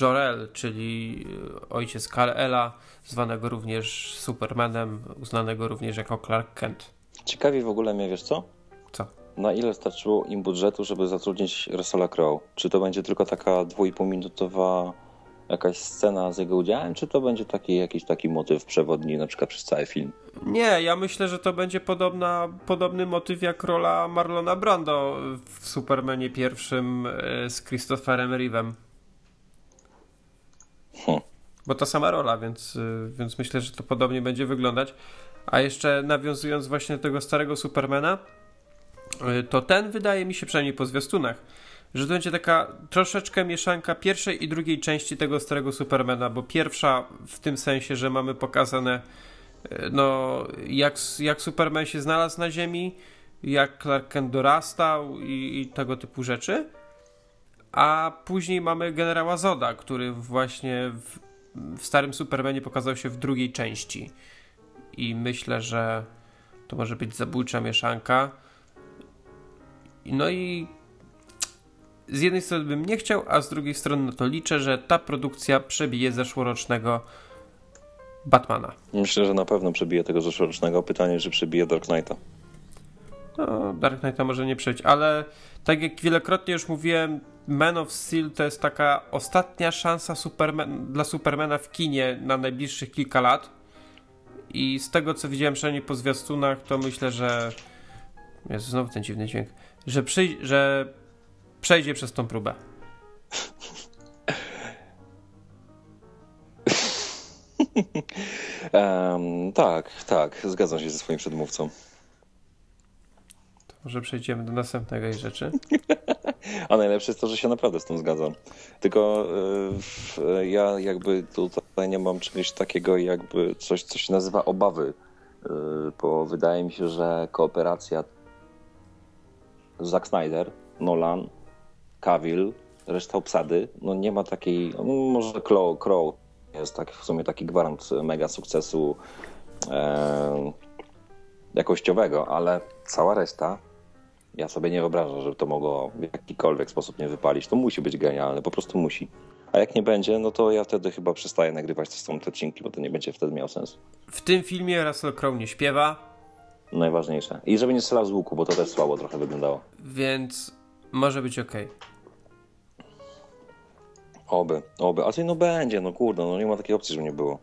Jor-El, czyli y, ojciec Kal-Ela, zwanego również Supermanem, uznanego również jako Clark Kent. Ciekawi w ogóle mnie, wiesz co? Co? Na ile starczyło im budżetu, żeby zatrudnić Russella Crowe? Czy to będzie tylko taka dwóch minutowa jakaś scena z jego udziałem, czy to będzie taki jakiś taki motyw przewodni na przykład przez cały film? Nie, ja myślę, że to będzie podobna, podobny motyw jak rola Marlona Brando w Supermanie pierwszym e, z Christopherem Reeve'em. Hm. Bo to sama rola, więc, y, więc myślę, że to podobnie będzie wyglądać. A jeszcze nawiązując właśnie do tego starego Supermana, y, to ten wydaje mi się, przynajmniej po zwiastunach, że to będzie taka troszeczkę mieszanka pierwszej i drugiej części tego starego Supermana, bo pierwsza w tym sensie, że mamy pokazane y, no, jak, jak Superman się znalazł na Ziemi, jak Clark Kent dorastał i, i tego typu rzeczy. A później mamy generała Zoda, który właśnie w, w starym Supermanie pokazał się w drugiej części. I myślę, że to może być zabójcza mieszanka. No i z jednej strony bym nie chciał, a z drugiej strony na to liczę, że ta produkcja przebije zeszłorocznego Batmana. Myślę, że na pewno przebije tego zeszłorocznego. Pytanie, czy przebije Dark Knighta. No, Dark Knighta może nie przejść, ale tak jak wielokrotnie już mówiłem, Man of Steel to jest taka ostatnia szansa Superman, dla Supermana w kinie na najbliższych kilka lat. I z tego co widziałem przynajmniej po zwiastunach, to myślę, że. Jezu, znowu ten dziwny dźwięk. Że, przyj- że przejdzie przez tą próbę. Em, tak, tak, zgadzam się ze swoim przedmówcą. Może przejdziemy do następnej rzeczy. A najlepsze jest to, że się naprawdę z tym zgadzam. Tylko y, w- ja jakby tutaj nie mam czegoś takiego jakby coś, co się nazywa obawy, y, bo wydaje mi się, że kooperacja Zack Snyder, Nolan, Cavill, reszta obsady, no nie ma takiej, no może Crow, Crow jest tak w sumie taki gwarant mega sukcesu jakościowego, ale cała reszta ja sobie nie wyobrażam, żeby to mogło w jakikolwiek sposób nie wypalić. To musi być genialne, po prostu musi. A jak nie będzie, no to ja wtedy chyba przestaję nagrywać te odcinki, bo to nie będzie wtedy miało sensu. W tym filmie Russell Crowe nie śpiewa, Najważniejsze. I żeby nie strzelał z łuku, bo to też słabo trochę wyglądało. więc może być ok. Oby, oby. A ty no będzie, no kurde, no nie ma takiej opcji, żeby nie było.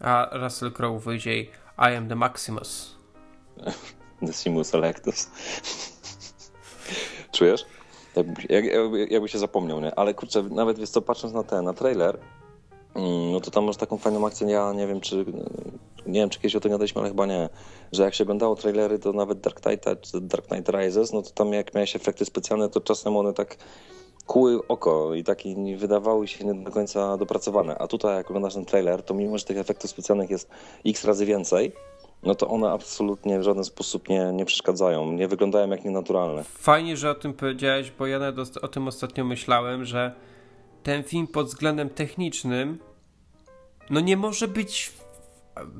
A Russell Crowe wyjdzie i I am the Maximus. Decimus Electus. Czujesz? Jakby, jak, jakby, jakby się zapomniał, nie? Ale kurczę, nawet wiesz co, patrząc na ten, na trailer, mm, no to tam masz taką fajną akcję, ja nie wiem czy, nie wiem czy kiedyś o tym gadaliśmy, ale chyba nie, że jak się oglądało trailery, to nawet Dark Knight, czy Dark Knight Rises, no to tam jak miałeś efekty specjalne, to czasem one tak kuły oko i taki nie wydawały się nie do końca dopracowane. A tutaj jak oglądasz ten trailer, to mimo, że tych efektów specjalnych jest x razy więcej, no to one absolutnie w żaden sposób nie, nie przeszkadzają, nie wyglądają jak nienaturalne. Fajnie, że o tym powiedziałeś, bo ja nawet o tym ostatnio myślałem, że ten film pod względem technicznym no nie może być,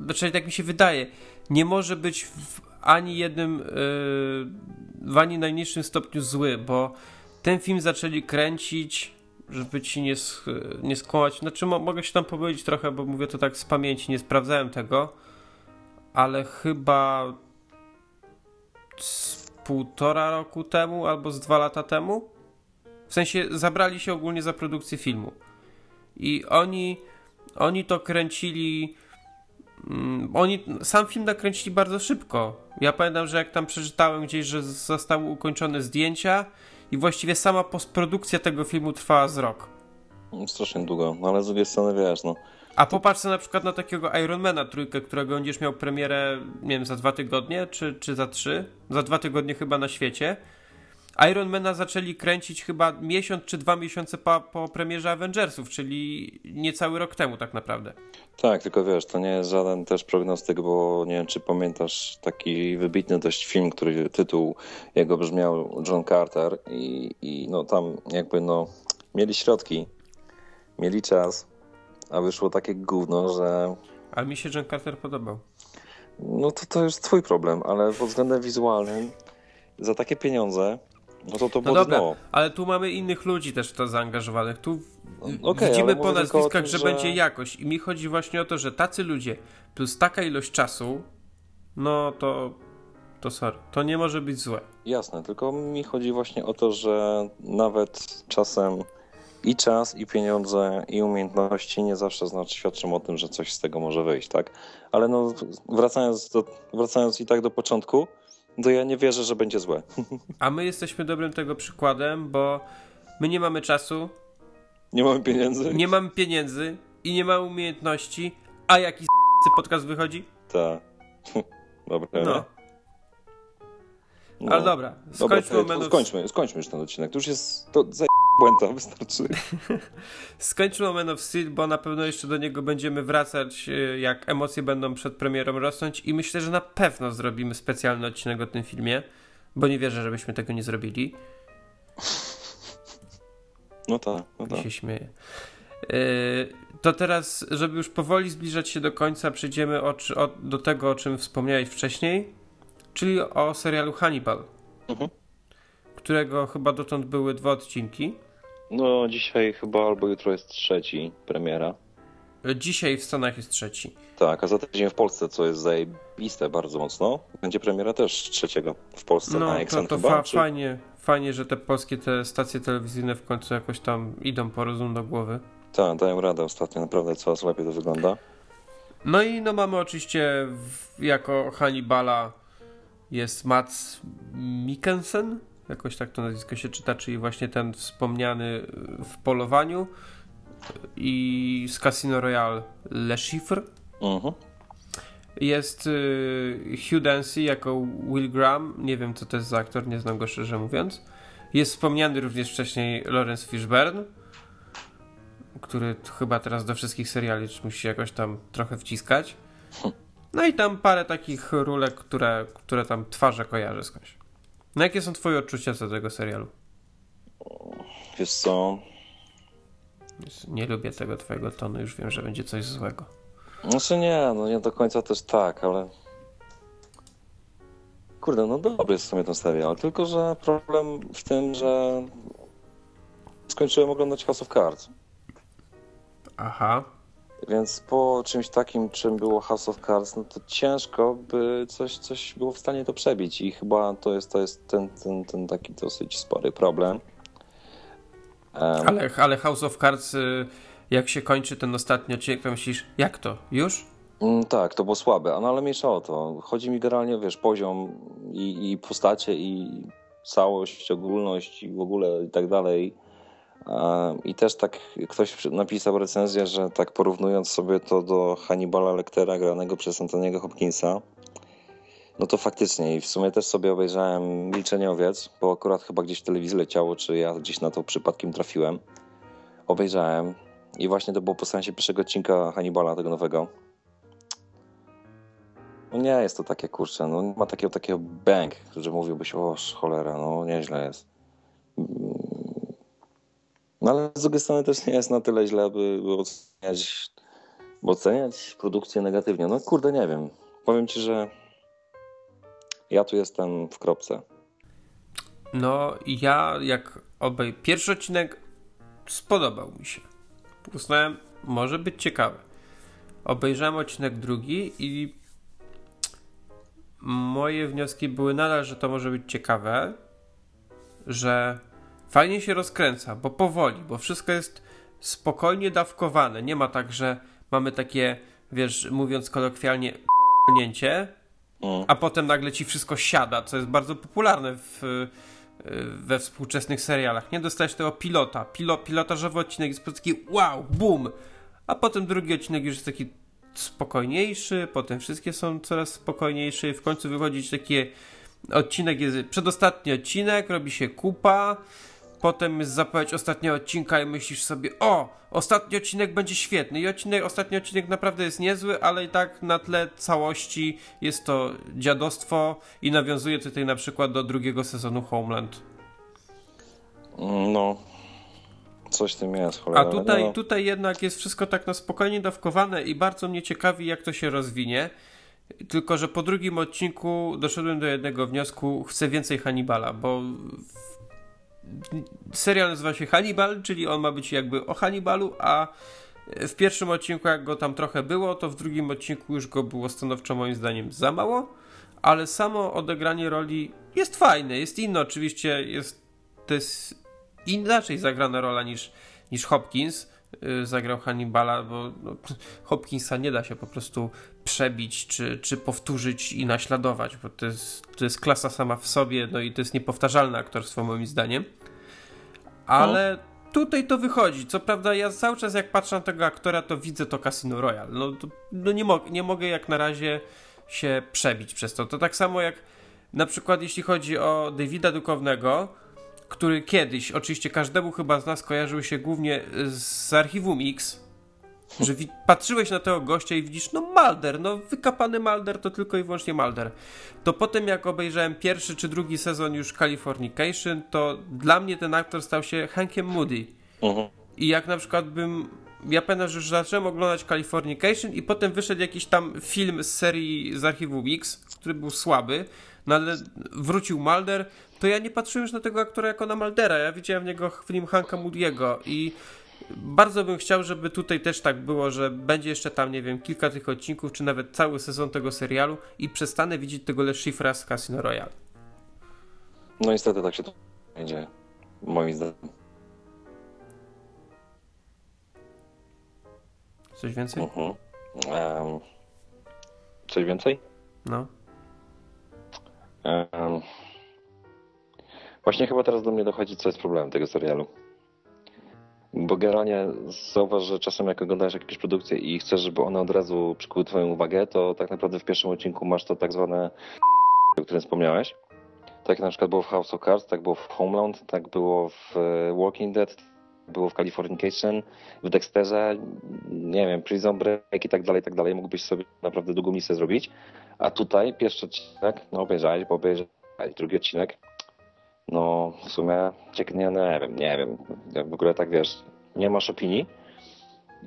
znaczy tak mi się wydaje, nie może być w ani jednym, yy, w ani najmniejszym stopniu zły, bo ten film zaczęli kręcić, żeby ci nie, nie skłamać, znaczy mo- mogę się tam pomylić trochę, bo mówię to tak z pamięci, nie sprawdzałem tego, ale chyba z półtora roku temu albo z dwa lata temu. W sensie zabrali się ogólnie za produkcję filmu. I oni, oni to kręcili mm, oni sam film nakręcili bardzo szybko. Ja pamiętam, że jak tam przeczytałem gdzieś, że zostały ukończone zdjęcia i właściwie sama postprodukcja tego filmu trwała z rok. Strasznie długo, no ale z drugiej strony wiesz, no. A popatrz na przykład na takiego Ironmana trójkę, którego będziesz miał premierę, nie wiem, za dwa tygodnie, czy, czy za trzy? Za dwa tygodnie chyba na świecie. Ironmana zaczęli kręcić chyba miesiąc czy dwa miesiące po, po premierze Avengersów, czyli niecały rok temu tak naprawdę. Tak, tylko wiesz, to nie jest żaden też prognostyk, bo nie wiem, czy pamiętasz taki wybitny dość film, który tytuł jego brzmiał John Carter i, i no tam jakby no mieli środki, mieli czas, a wyszło takie gówno, że Ale mi się John Carter podobał. no to to jest twój problem, ale pod względem wizualnym za takie pieniądze, no to to No było dobra, dno. ale tu mamy innych ludzi też w to zaangażowanych. Tu okej, widzimy ale po nazwiskach, tym, że, że- będzie jakość. I mi chodzi właśnie o to, że tacy ludzie plus taka ilość czasu, no to, to sorry, to nie może być złe. Jasne, tylko mi chodzi właśnie o to, że nawet czasem i czas, i pieniądze, i umiejętności nie zawsze znaczy, świadczą o tym, że coś z tego może wyjść, tak? Ale no, wracając, do, wracając i tak do początku, to ja nie wierzę, że będzie złe. A my jesteśmy dobrym tego przykładem, bo my nie mamy czasu, Nie mamy pieniędzy? nie mamy pieniędzy i nie mamy umiejętności, a jaki podcast wychodzi? Tak. Dobra. No. No. Ale dobra, Dobra, skończmy of- skończmy, skończmy już ten odcinek. To już jest to za błęda, wystarczy. Skończmy Man of Steel, bo na pewno jeszcze do niego będziemy wracać, e, jak emocje będą przed premierą rosnąć i myślę, że na pewno zrobimy specjalny odcinek o tym filmie, bo nie wierzę, żebyśmy tego nie zrobili. No tak, no tak. się śmieję. E, To teraz, żeby już powoli zbliżać się do końca, przejdziemy o, o, do tego, o czym wspomniałeś wcześniej, czyli o serialu Hannibal, Mhm. którego chyba dotąd były dwa odcinki. No dzisiaj chyba albo jutro jest trzeci premiera. Dzisiaj w Stanach jest trzeci. Tak, a za tydzień w Polsce, co jest zajebiste bardzo mocno, będzie premiera też trzeciego w Polsce No, na to, Exxon to chyba. fa- czy- fajnie, fajnie, że te polskie te stacje telewizyjne w końcu jakoś tam idą po rozum do głowy. Tak, dają radę ostatnio, naprawdę coraz lepiej to wygląda. No i no mamy oczywiście w, jako Hannibala jest Mats Mikkelsen, jakoś tak to nazwisko się czyta, czyli właśnie ten wspomniany w polowaniu i z Casino Royale Le Chiffre. Mhm. Jest y, Hugh Dancy jako Will Graham. Nie wiem, co to jest za aktor, nie znam go szczerze mówiąc. Jest wspomniany również wcześniej Lawrence Fishburne, który chyba teraz do wszystkich seriali musi jakoś tam trochę wciskać. No i tam parę takich rulek, które, które tam twarze kojarzę skądś. No jakie są twoje odczucia co do tego serialu? Wiesz co, Nie lubię tego twojego tonu, już wiem, że będzie coś złego. znaczy nie, no nie do końca też tak, ale... Kurde, no dobry jest w sumie ten serial, tylko że problem w tym, że skończyłem oglądać House of Cards. Aha. Więc po czymś takim, czym było House of Cards, no to ciężko by coś, coś było w stanie to przebić i chyba to jest, to jest ten, ten, ten taki dosyć spory problem. Em, Ale, ale House of Cards, y, jak się kończy ten ostatni odcinek, to myślisz, jak to? Już? mm, tak, to było słabe, no ale mniejsza o to. Chodzi mi generalnie, wiesz, poziom i, i postacie i całość, ogólność i w ogóle i tak dalej. I też tak ktoś napisał recenzję, że tak porównując sobie to do Hannibala Lectera granego przez Antoniego Hopkinsa, no to faktycznie i w sumie też sobie obejrzałem Milczeniowiec, bo akurat chyba gdzieś w telewizji leciało, czy ja gdzieś na to przypadkiem trafiłem. Obejrzałem i właśnie to było po seansie pierwszego odcinka Hannibala, tego nowego. No nie jest to takie kurcze, no nie ma takiego takiego bang, że mówiłbyś, o cholera, no nieźle jest. No ale z drugiej strony też nie jest na tyle źle, by, by oceniać, by oceniać produkcję negatywnie. No kurde, nie wiem. Powiem ci, że ja tu jestem w kropce. No, ja jak obej... Pierwszy odcinek spodobał mi się. Uznałem, może być ciekawy. Obejrzałem odcinek drugi i moje wnioski były nadal, że to może być ciekawe, że fajnie się rozkręca, bo powoli, bo wszystko jest spokojnie dawkowane. Nie ma tak, że mamy takie wiesz, mówiąc kolokwialnie, nięcie, Mm. a potem nagle ci wszystko siada, co jest bardzo popularne w, we współczesnych serialach. Nie dostałeś tego pilota. Pilo, pilotażowy odcinek jest po taki wow, boom, a potem drugi odcinek już jest taki spokojniejszy, potem wszystkie są coraz spokojniejsze i w końcu wychodzi taki odcinek, jest przedostatni odcinek, robi się kupa, potem jest zapowiedź ostatniego odcinka i myślisz sobie, o, ostatni odcinek będzie świetny i odcinek, ostatni odcinek naprawdę jest niezły, ale i tak na tle całości jest to dziadostwo i nawiązuje tutaj na przykład do drugiego sezonu Homeland. No, coś tym jest, cholera. A tutaj, no. tutaj jednak jest wszystko tak na spokojnie dawkowane i bardzo mnie ciekawi, jak to się rozwinie. Tylko, że po drugim odcinku doszedłem do jednego wniosku, chcę więcej Hannibala, bo serial nazywa się Hannibal, czyli on ma być jakby o Hannibalu, a w pierwszym odcinku jak go tam trochę było, to w drugim odcinku już go było stanowczo moim zdaniem za mało, ale samo odegranie roli jest fajne, jest inne, oczywiście jest, to jest inaczej zagrana rola niż, niż Hopkins, zagrał Hannibala, bo no, Hopkinsa nie da się po prostu przebić, czy, czy powtórzyć i naśladować, bo to jest, to jest klasa sama w sobie, no i to jest niepowtarzalne aktorstwo moim zdaniem. Ale no. tutaj to wychodzi. Co prawda ja cały czas jak patrzę na tego aktora, to widzę to Casino Royale. No, to, no nie, mo nie mogę jak na razie się przebić przez to. To tak samo jak na przykład jeśli chodzi o Davida Dukownego, który kiedyś, oczywiście każdemu chyba z nas kojarzył się głównie z archiwum X, że patrzyłeś na tego gościa i widzisz, no Malder, no wykapany Malder to tylko i wyłącznie Malder. To potem jak obejrzałem pierwszy czy drugi sezon już Californication, to dla mnie ten aktor stał się Hankiem Moody. Mhm. I jak na przykład bym ja pamiętam, że już zacząłem oglądać Californication i potem wyszedł jakiś tam film z serii z archiwum X, który był słaby, no ale wrócił Malder, to ja nie patrzyłem już na tego aktora jako na Maldera, ja widziałem w niego film Hanka Moody'ego i bardzo bym chciał, żeby tutaj też tak było, że będzie jeszcze tam, nie wiem, kilka tych odcinków, czy nawet cały sezon tego serialu i przestanę widzieć tego Le Chiffra z Casino Royale. No niestety tak się to dzieje, moim zdaniem. Coś więcej? Mhm. Um, coś więcej? No. Um, właśnie chyba teraz do mnie dochodzi, co jest problemem tego serialu. Bo generalnie zauważ, że czasem jak oglądasz jakieś produkcje i chcesz, żeby one od razu przykuły twoją uwagę, to tak naprawdę w pierwszym odcinku masz to tak zwane o którym wspomniałeś. Tak na przykład było w House of Cards, tak było w Homeland, tak było w e, Walking Dead, było w Californication, w Dexterze, nie wiem, Prison Break i tak dalej, i tak dalej. Mógłbyś sobie naprawdę długą listę zrobić. A tutaj pierwszy odcinek, no obejrzałeś, bo obejrzałeś drugi odcinek, no w sumie nie, nie wiem, nie wiem. W ogóle tak wiesz, nie masz opinii.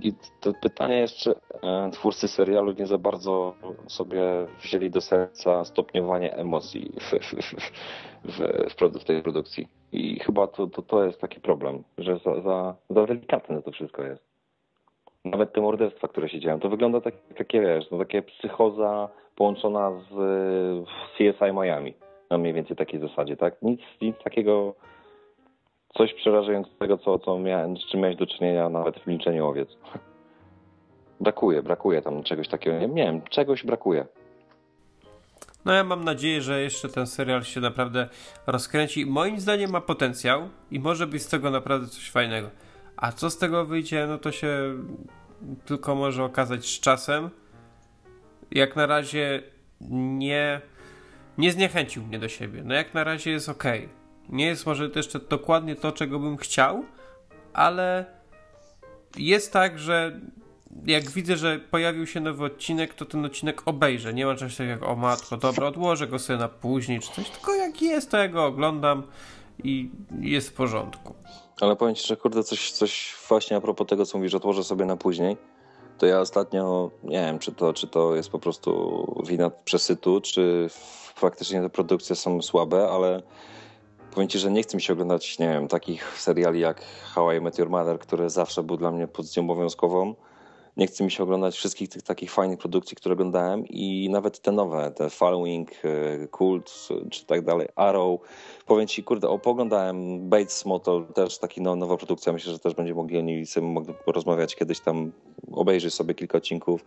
I to pytanie jest, czy e, twórcy serialu nie za bardzo sobie wzięli do serca stopniowanie emocji w, w, w, w tej produkcji. I chyba to, to, to jest taki problem, że za, za, za delikatne to wszystko jest. Nawet te morderstwa, które się dzieją, to wygląda tak, takie, wiesz, no takie psychoza połączona z CSI Miami. Na mniej więcej takiej zasadzie, tak? Nic, nic takiego, coś przerażającego, co, co miałem, z czym miałeś do czynienia nawet w milczeniu owiec. Brakuje, brakuje tam czegoś takiego. Nie wiem, czegoś brakuje. No ja mam nadzieję, że jeszcze ten serial się naprawdę rozkręci. Moim zdaniem ma potencjał i może być z tego naprawdę coś fajnego. A co z tego wyjdzie, no to się tylko może okazać z czasem. Jak na razie nie, nie zniechęcił mnie do siebie. No jak na razie jest ok. Nie jest może jeszcze dokładnie to, czego bym chciał, ale jest tak, że jak widzę, że pojawił się nowy odcinek, to ten odcinek obejrzę. Nie ma czegoś takiego jak o matko, dobra, odłożę go sobie na później czy coś, tylko jak jest, to ja go oglądam i jest w porządku. Ale powiem Ci, że kurde, coś, coś właśnie a propos tego, co mówisz, odłożę sobie na później, to ja ostatnio, nie wiem, czy to, czy to jest po prostu wina przesytu, czy faktycznie te produkcje są słabe, ale powiem Ci, że nie chcę mi się oglądać, nie wiem, takich seriali jak How I Met Your Mother, który zawsze był dla mnie pozycją obowiązkową, nie chce mi się oglądać wszystkich tych takich fajnych produkcji, które oglądałem i nawet te nowe, te Following, e, Cult czy tak dalej, Arrow. Powiem ci, kurde, o, Bates Motel, też taki no, nowa produkcja, myślę, że też będziemy mogli o niej sobie porozmawiać kiedyś tam, obejrzeć sobie kilka odcinków.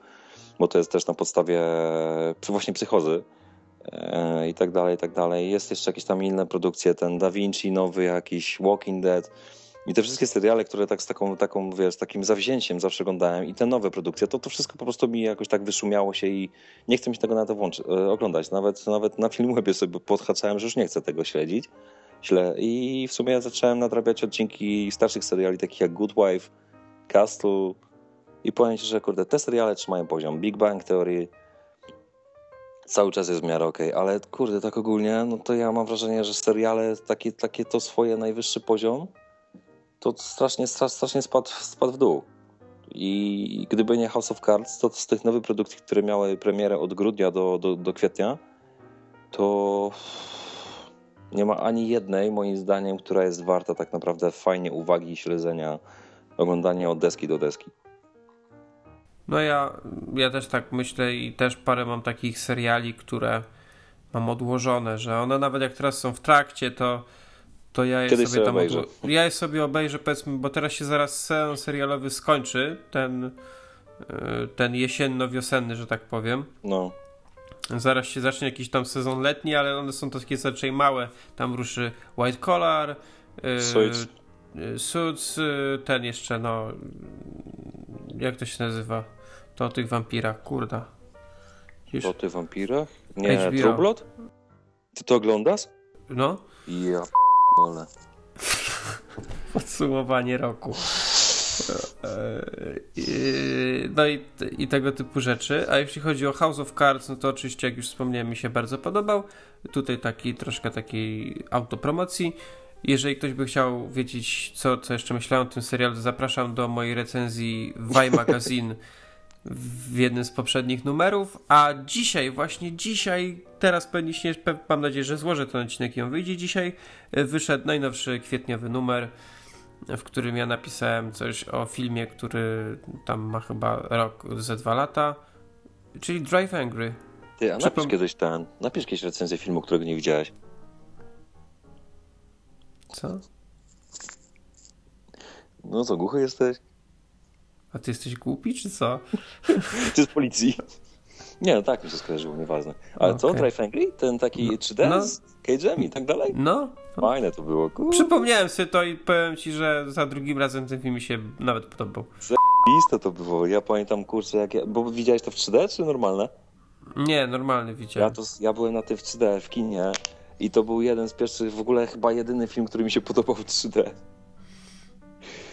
bo to jest też na podstawie właśnie psychozy i tak dalej, i tak dalej. Jest jeszcze jakieś tam inne produkcje, ten Da Vinci nowy jakiś, Walking Dead i te wszystkie seriale, które tak z taką, taką wiesz, takim zawzięciem zawsze oglądałem i te nowe produkcje, to to wszystko po prostu mi jakoś tak wyszumiało się i nie chcę mi się tego na to włączy, e, oglądać. Nawet, nawet na Filmwebie sobie podhaczałem, że już nie chcę tego śledzić źle i w sumie zacząłem nadrabiać odcinki starszych seriali, takich jak Good Wife, Castle i powiem Ci, że kurde, te seriale trzymają poziom. Big Bang Theory cały czas jest w miarę okej, okay, ale kurde, tak ogólnie, no to ja mam wrażenie, że seriale takie, takie to swoje najwyższy poziom to strasznie, strasznie spadł, spadł w dół. I gdyby nie House of Cards, to z tych nowych produkcji, które miały premierę od grudnia do, do, do kwietnia, to nie ma ani jednej, moim zdaniem, która jest warta tak naprawdę fajnie uwagi i śledzenia, oglądania od deski do deski. No ja, ja też tak myślę i też parę mam takich seriali, które mam odłożone, że one nawet jak teraz są w trakcie, to, to ja je Kiedyś sobie tam obejrzę. Odło- ja je sobie obejrzę powiedzmy, bo teraz się zaraz sezon serialowy skończy, ten, y, ten jesienno-wiosenny, że tak powiem. No. Zaraz się zacznie jakiś tam sezon letni, ale one są takie raczej małe. Tam ruszy White Collar, yy, Suits. yy, Suits, ten jeszcze, no. Jak to się nazywa? To o tych wampirach, kurda. Gdzieś, O ty wampirach? Nie, HBO. True Blood? Ty to oglądasz? no, Ja p***ole. podsumowanie roku. Yy, No i, i tego typu rzeczy. A jeśli chodzi o House of Cards, no to oczywiście, jak już wspomniałem, mi się bardzo podobał. Tutaj taki troszkę takiej autopromocji. Jeżeli ktoś by chciał wiedzieć, co, co jeszcze myślałem o tym serialu, to zapraszam do mojej recenzji w Magazine w jednym z poprzednich numerów. A dzisiaj, właśnie dzisiaj, teraz pewnie się, mam nadzieję, że złożę ten odcinek i on wyjdzie dzisiaj, y, wyszedł najnowszy kwietniowy numer w którym ja napisałem coś o filmie, który tam ma chyba rok ze dwa lata, czyli Drive Angry. Ty, a napisz kiedyś ten, napisz kiedyś recenzję filmu, którego nie widziałeś. Co? No co, głuchy jesteś? A ty jesteś głupi, czy co? Ty z policji. Nie, no tak mi się skojarzyło, nieważne. Ale co, Okej. Drive Angry? Ten taki 3D no. z Cage'em i tak dalej? No, Fajne to było, kurwa. przypomniałem sobie to i powiem ci, że za drugim razem ten film mi się nawet podobał. Liste to było. Ja pamiętam, kurczę, jak ja... Bo widziałeś to w 3D, czy normalne? Nie, normalny Ja, widziałem. to, ja byłem na tym w 3D w kinie i to był jeden z pierwszych, w ogóle chyba jedyny film, który mi się podobał w 3D.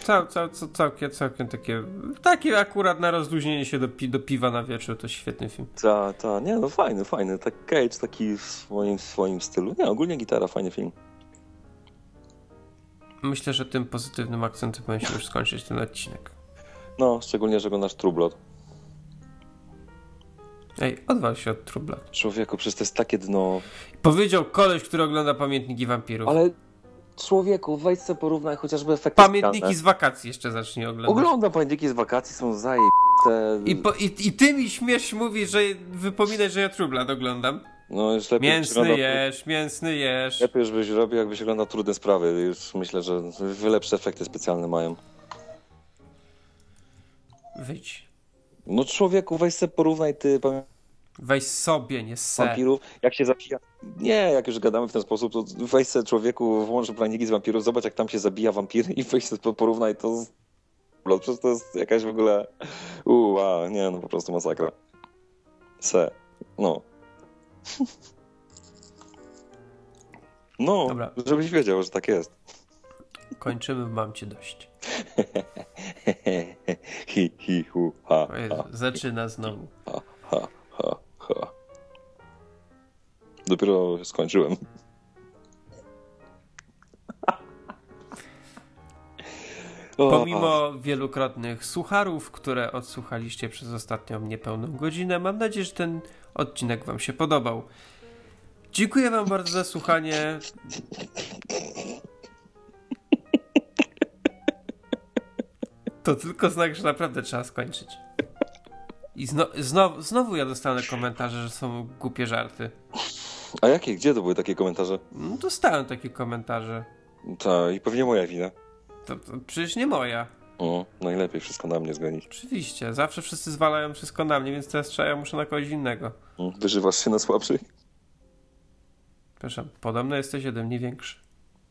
Cał, cał, cał, całkiem, całkiem takie, takie akurat na rozluźnienie się do, pi, do piwa na wieczór, to świetny film. Ta, ta, nie no fajny, fajny. Tak Cage taki w swoim, w swoim stylu. Nie, ogólnie gitara, fajny film. Myślę, że tym pozytywnym akcentem się już skończyć ten odcinek. No, szczególnie, że oglądasz True Blood. Ej, odwal się od Trubla. Człowieku, przecież to jest takie dno. Powiedział koleś, który ogląda Pamiętniki Wampirów. Ale człowieku, wejdź sobie porównaj chociażby efekty Pamiętniki specjalne. z wakacji jeszcze zacznij oglądać. Oglądam pamiętniki z wakacji, są zajebiste. I, po, i, I ty mi śmiesz mówić, że wypominać, że ja Trublat oglądam. No już lepiej Mięsny wygląda- jesz, mięsny jesz. Lepiej już byś robił, jakbyś oglądał trudne sprawy. Już myślę, że lepsze efekty specjalne mają. Wyjdź. No człowieku, weź sobie porównaj ty pamię- Weź sobie, nie se. wampirów, jak się zabija. Nie, jak już gadamy w ten sposób, to weź sobie człowieku, włącz planiki z wampirów, zobacz jak tam się zabija wampiry i weź sobie porównaj to z... Przecież to jest jakaś w ogóle... Uuu, a, nie, no po prostu masakra. Se. No. No, Dobra. żebyś wiedział, że tak jest. Kończymy, mam cię dość. hi, hi, hu, ha, ha, zaczyna znowu. ha, ha, ha, ha. Dopiero skończyłem. Pomimo wielokrotnych sucharów, które odsłuchaliście przez ostatnią niepełną godzinę, mam nadzieję, że ten odcinek Wam się podobał. Dziękuję Wam bardzo za słuchanie. To tylko znak, że naprawdę trzeba skończyć. I zno, znowu, znowu ja dostanę komentarze, że są głupie żarty. A jakie, gdzie to były takie komentarze? No, dostałem takie komentarze. Ta, i pewnie moja wina. To, to przecież nie moja. O, najlepiej wszystko na mnie zgonić. Oczywiście, zawsze wszyscy zwalają wszystko na mnie, więc teraz trzeba ja muszę na kogoś innego. Wyżywasz się na słabszych? Proszę, podobno jesteś ode mnie większy.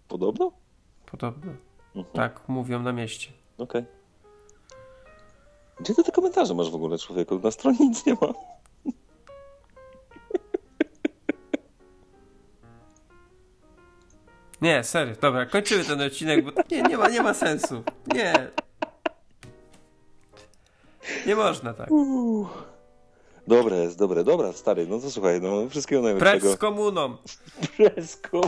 Podobno? Podobno. Mhm. Tak mówią na mieście. Okej. Gdzie ty te komentarze masz w ogóle, człowieku? Na stronie nic nie ma. Nie, serio, dobra, kończymy ten odcinek, bo nie, nie ma, nie ma sensu. Nie. Nie można tak. Dobre jest, dobre, dobra, stary, no to słuchaj, no wszystkiego Precz najlepszego. z komuną. Presko.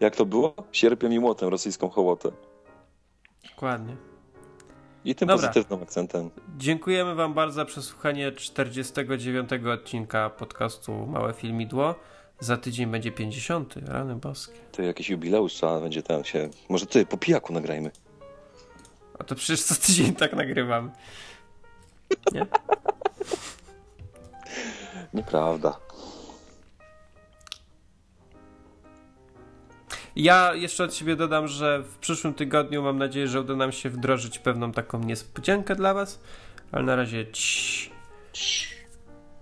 Jak to było? Sierpiem i młotem rosyjską hołotę. Dokładnie. I tym Dobra. pozytywnym akcentem. Dziękujemy Wam bardzo za przesłuchanie 49 odcinka podcastu Małe Filmidło. Za tydzień będzie 50. Rany boskie. To jakiś jubileusz trzeba będzie tam się... Może ty, po pijaku nagrajmy. A to przecież co tydzień tak nagrywam. Nie? Nieprawda. Ja jeszcze od siebie dodam, że w przyszłym tygodniu mam nadzieję, że uda nam się wdrożyć pewną taką niespodziankę dla Was, ale na razie ci.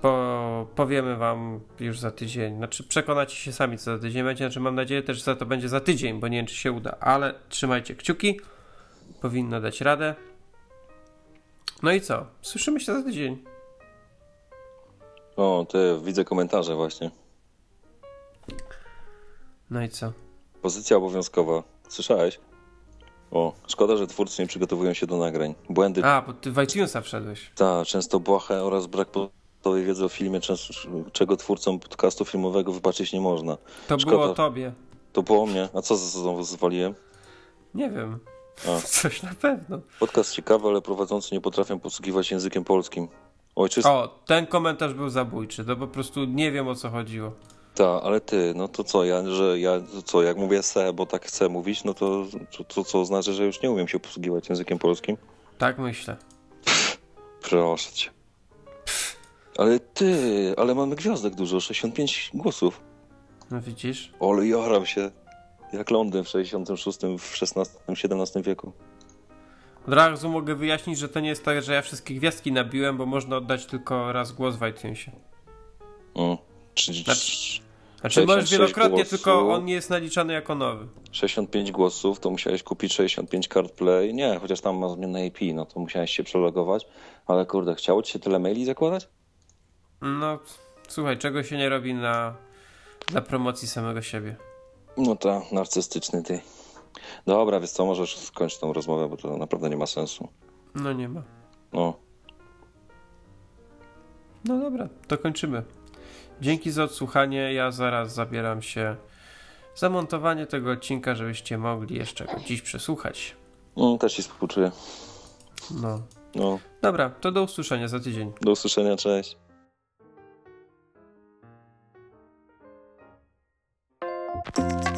Po, powiemy Wam już za tydzień. Znaczy, przekonacie się sami, co za tydzień będzie. Znaczy, mam nadzieję też, że to będzie za tydzień, bo nie wiem, czy się uda, ale trzymajcie kciuki. Powinno dać radę. No i co? Słyszymy się za tydzień. O, ty, widzę komentarze właśnie. No i co? Pozycja obowiązkowa. Słyszałeś? O, szkoda, że twórcy nie przygotowują się do nagrań. Błędy A, bo ty w iTunesa wszedłeś. ta, często błahe oraz brak podstawowej wiedzy o filmie, czego twórcom podcastu filmowego wybaczyć nie można. To Szkoda. było o tobie. To po mnie. A co znowu zwaliłem? Nie wiem. A. Coś na pewno. Podcast ciekawy, ale prowadzący nie potrafią posługiwać językiem polskim. Ojczyzn... O, ten komentarz był zabójczy. To po prostu nie wiem o co chodziło. Ta, ale ty, no to co, ja, że ja, co, jak mówię se, bo tak chcę mówić, no to, to, to co oznacza, że już nie umiem się posługiwać językiem polskim? Tak myślę. Proszę cię. Ale ty, ale mamy gwiazdek dużo, 65 głosów. No widzisz? Ole, jaram się. Jak Londyn w 66, w XVI, XVII wieku. Od razu mogę wyjaśnić, że to nie jest tak, że ja wszystkie gwiazdki nabiłem, bo można oddać tylko raz głos w iTunesie. Mm. Czy, Znaczy- Znaczy 66 możesz wielokrotnie, głosów. tylko on nie jest naliczany jako nowy. 65 głosów, to musiałeś kupić 65 kart play. Nie, chociaż tam ma zmienne IP, no to musiałeś się przelogować. Ale kurde, chciało ci się tyle maili zakładać? No, słuchaj, czego się nie robi na, dla promocji samego siebie. No to narcystyczny ty. Dobra, więc co, możesz skończyć tą rozmowę, bo to naprawdę nie ma sensu. No nie ma. No, No dobra, to kończymy. Dzięki za odsłuchanie. Ja zaraz zabieram się za montowanie tego odcinka, żebyście mogli jeszcze go dziś przesłuchać. mm, też ci współczuję. No. No, Dobra, to do usłyszenia za tydzień. do usłyszenia, cześć. Thank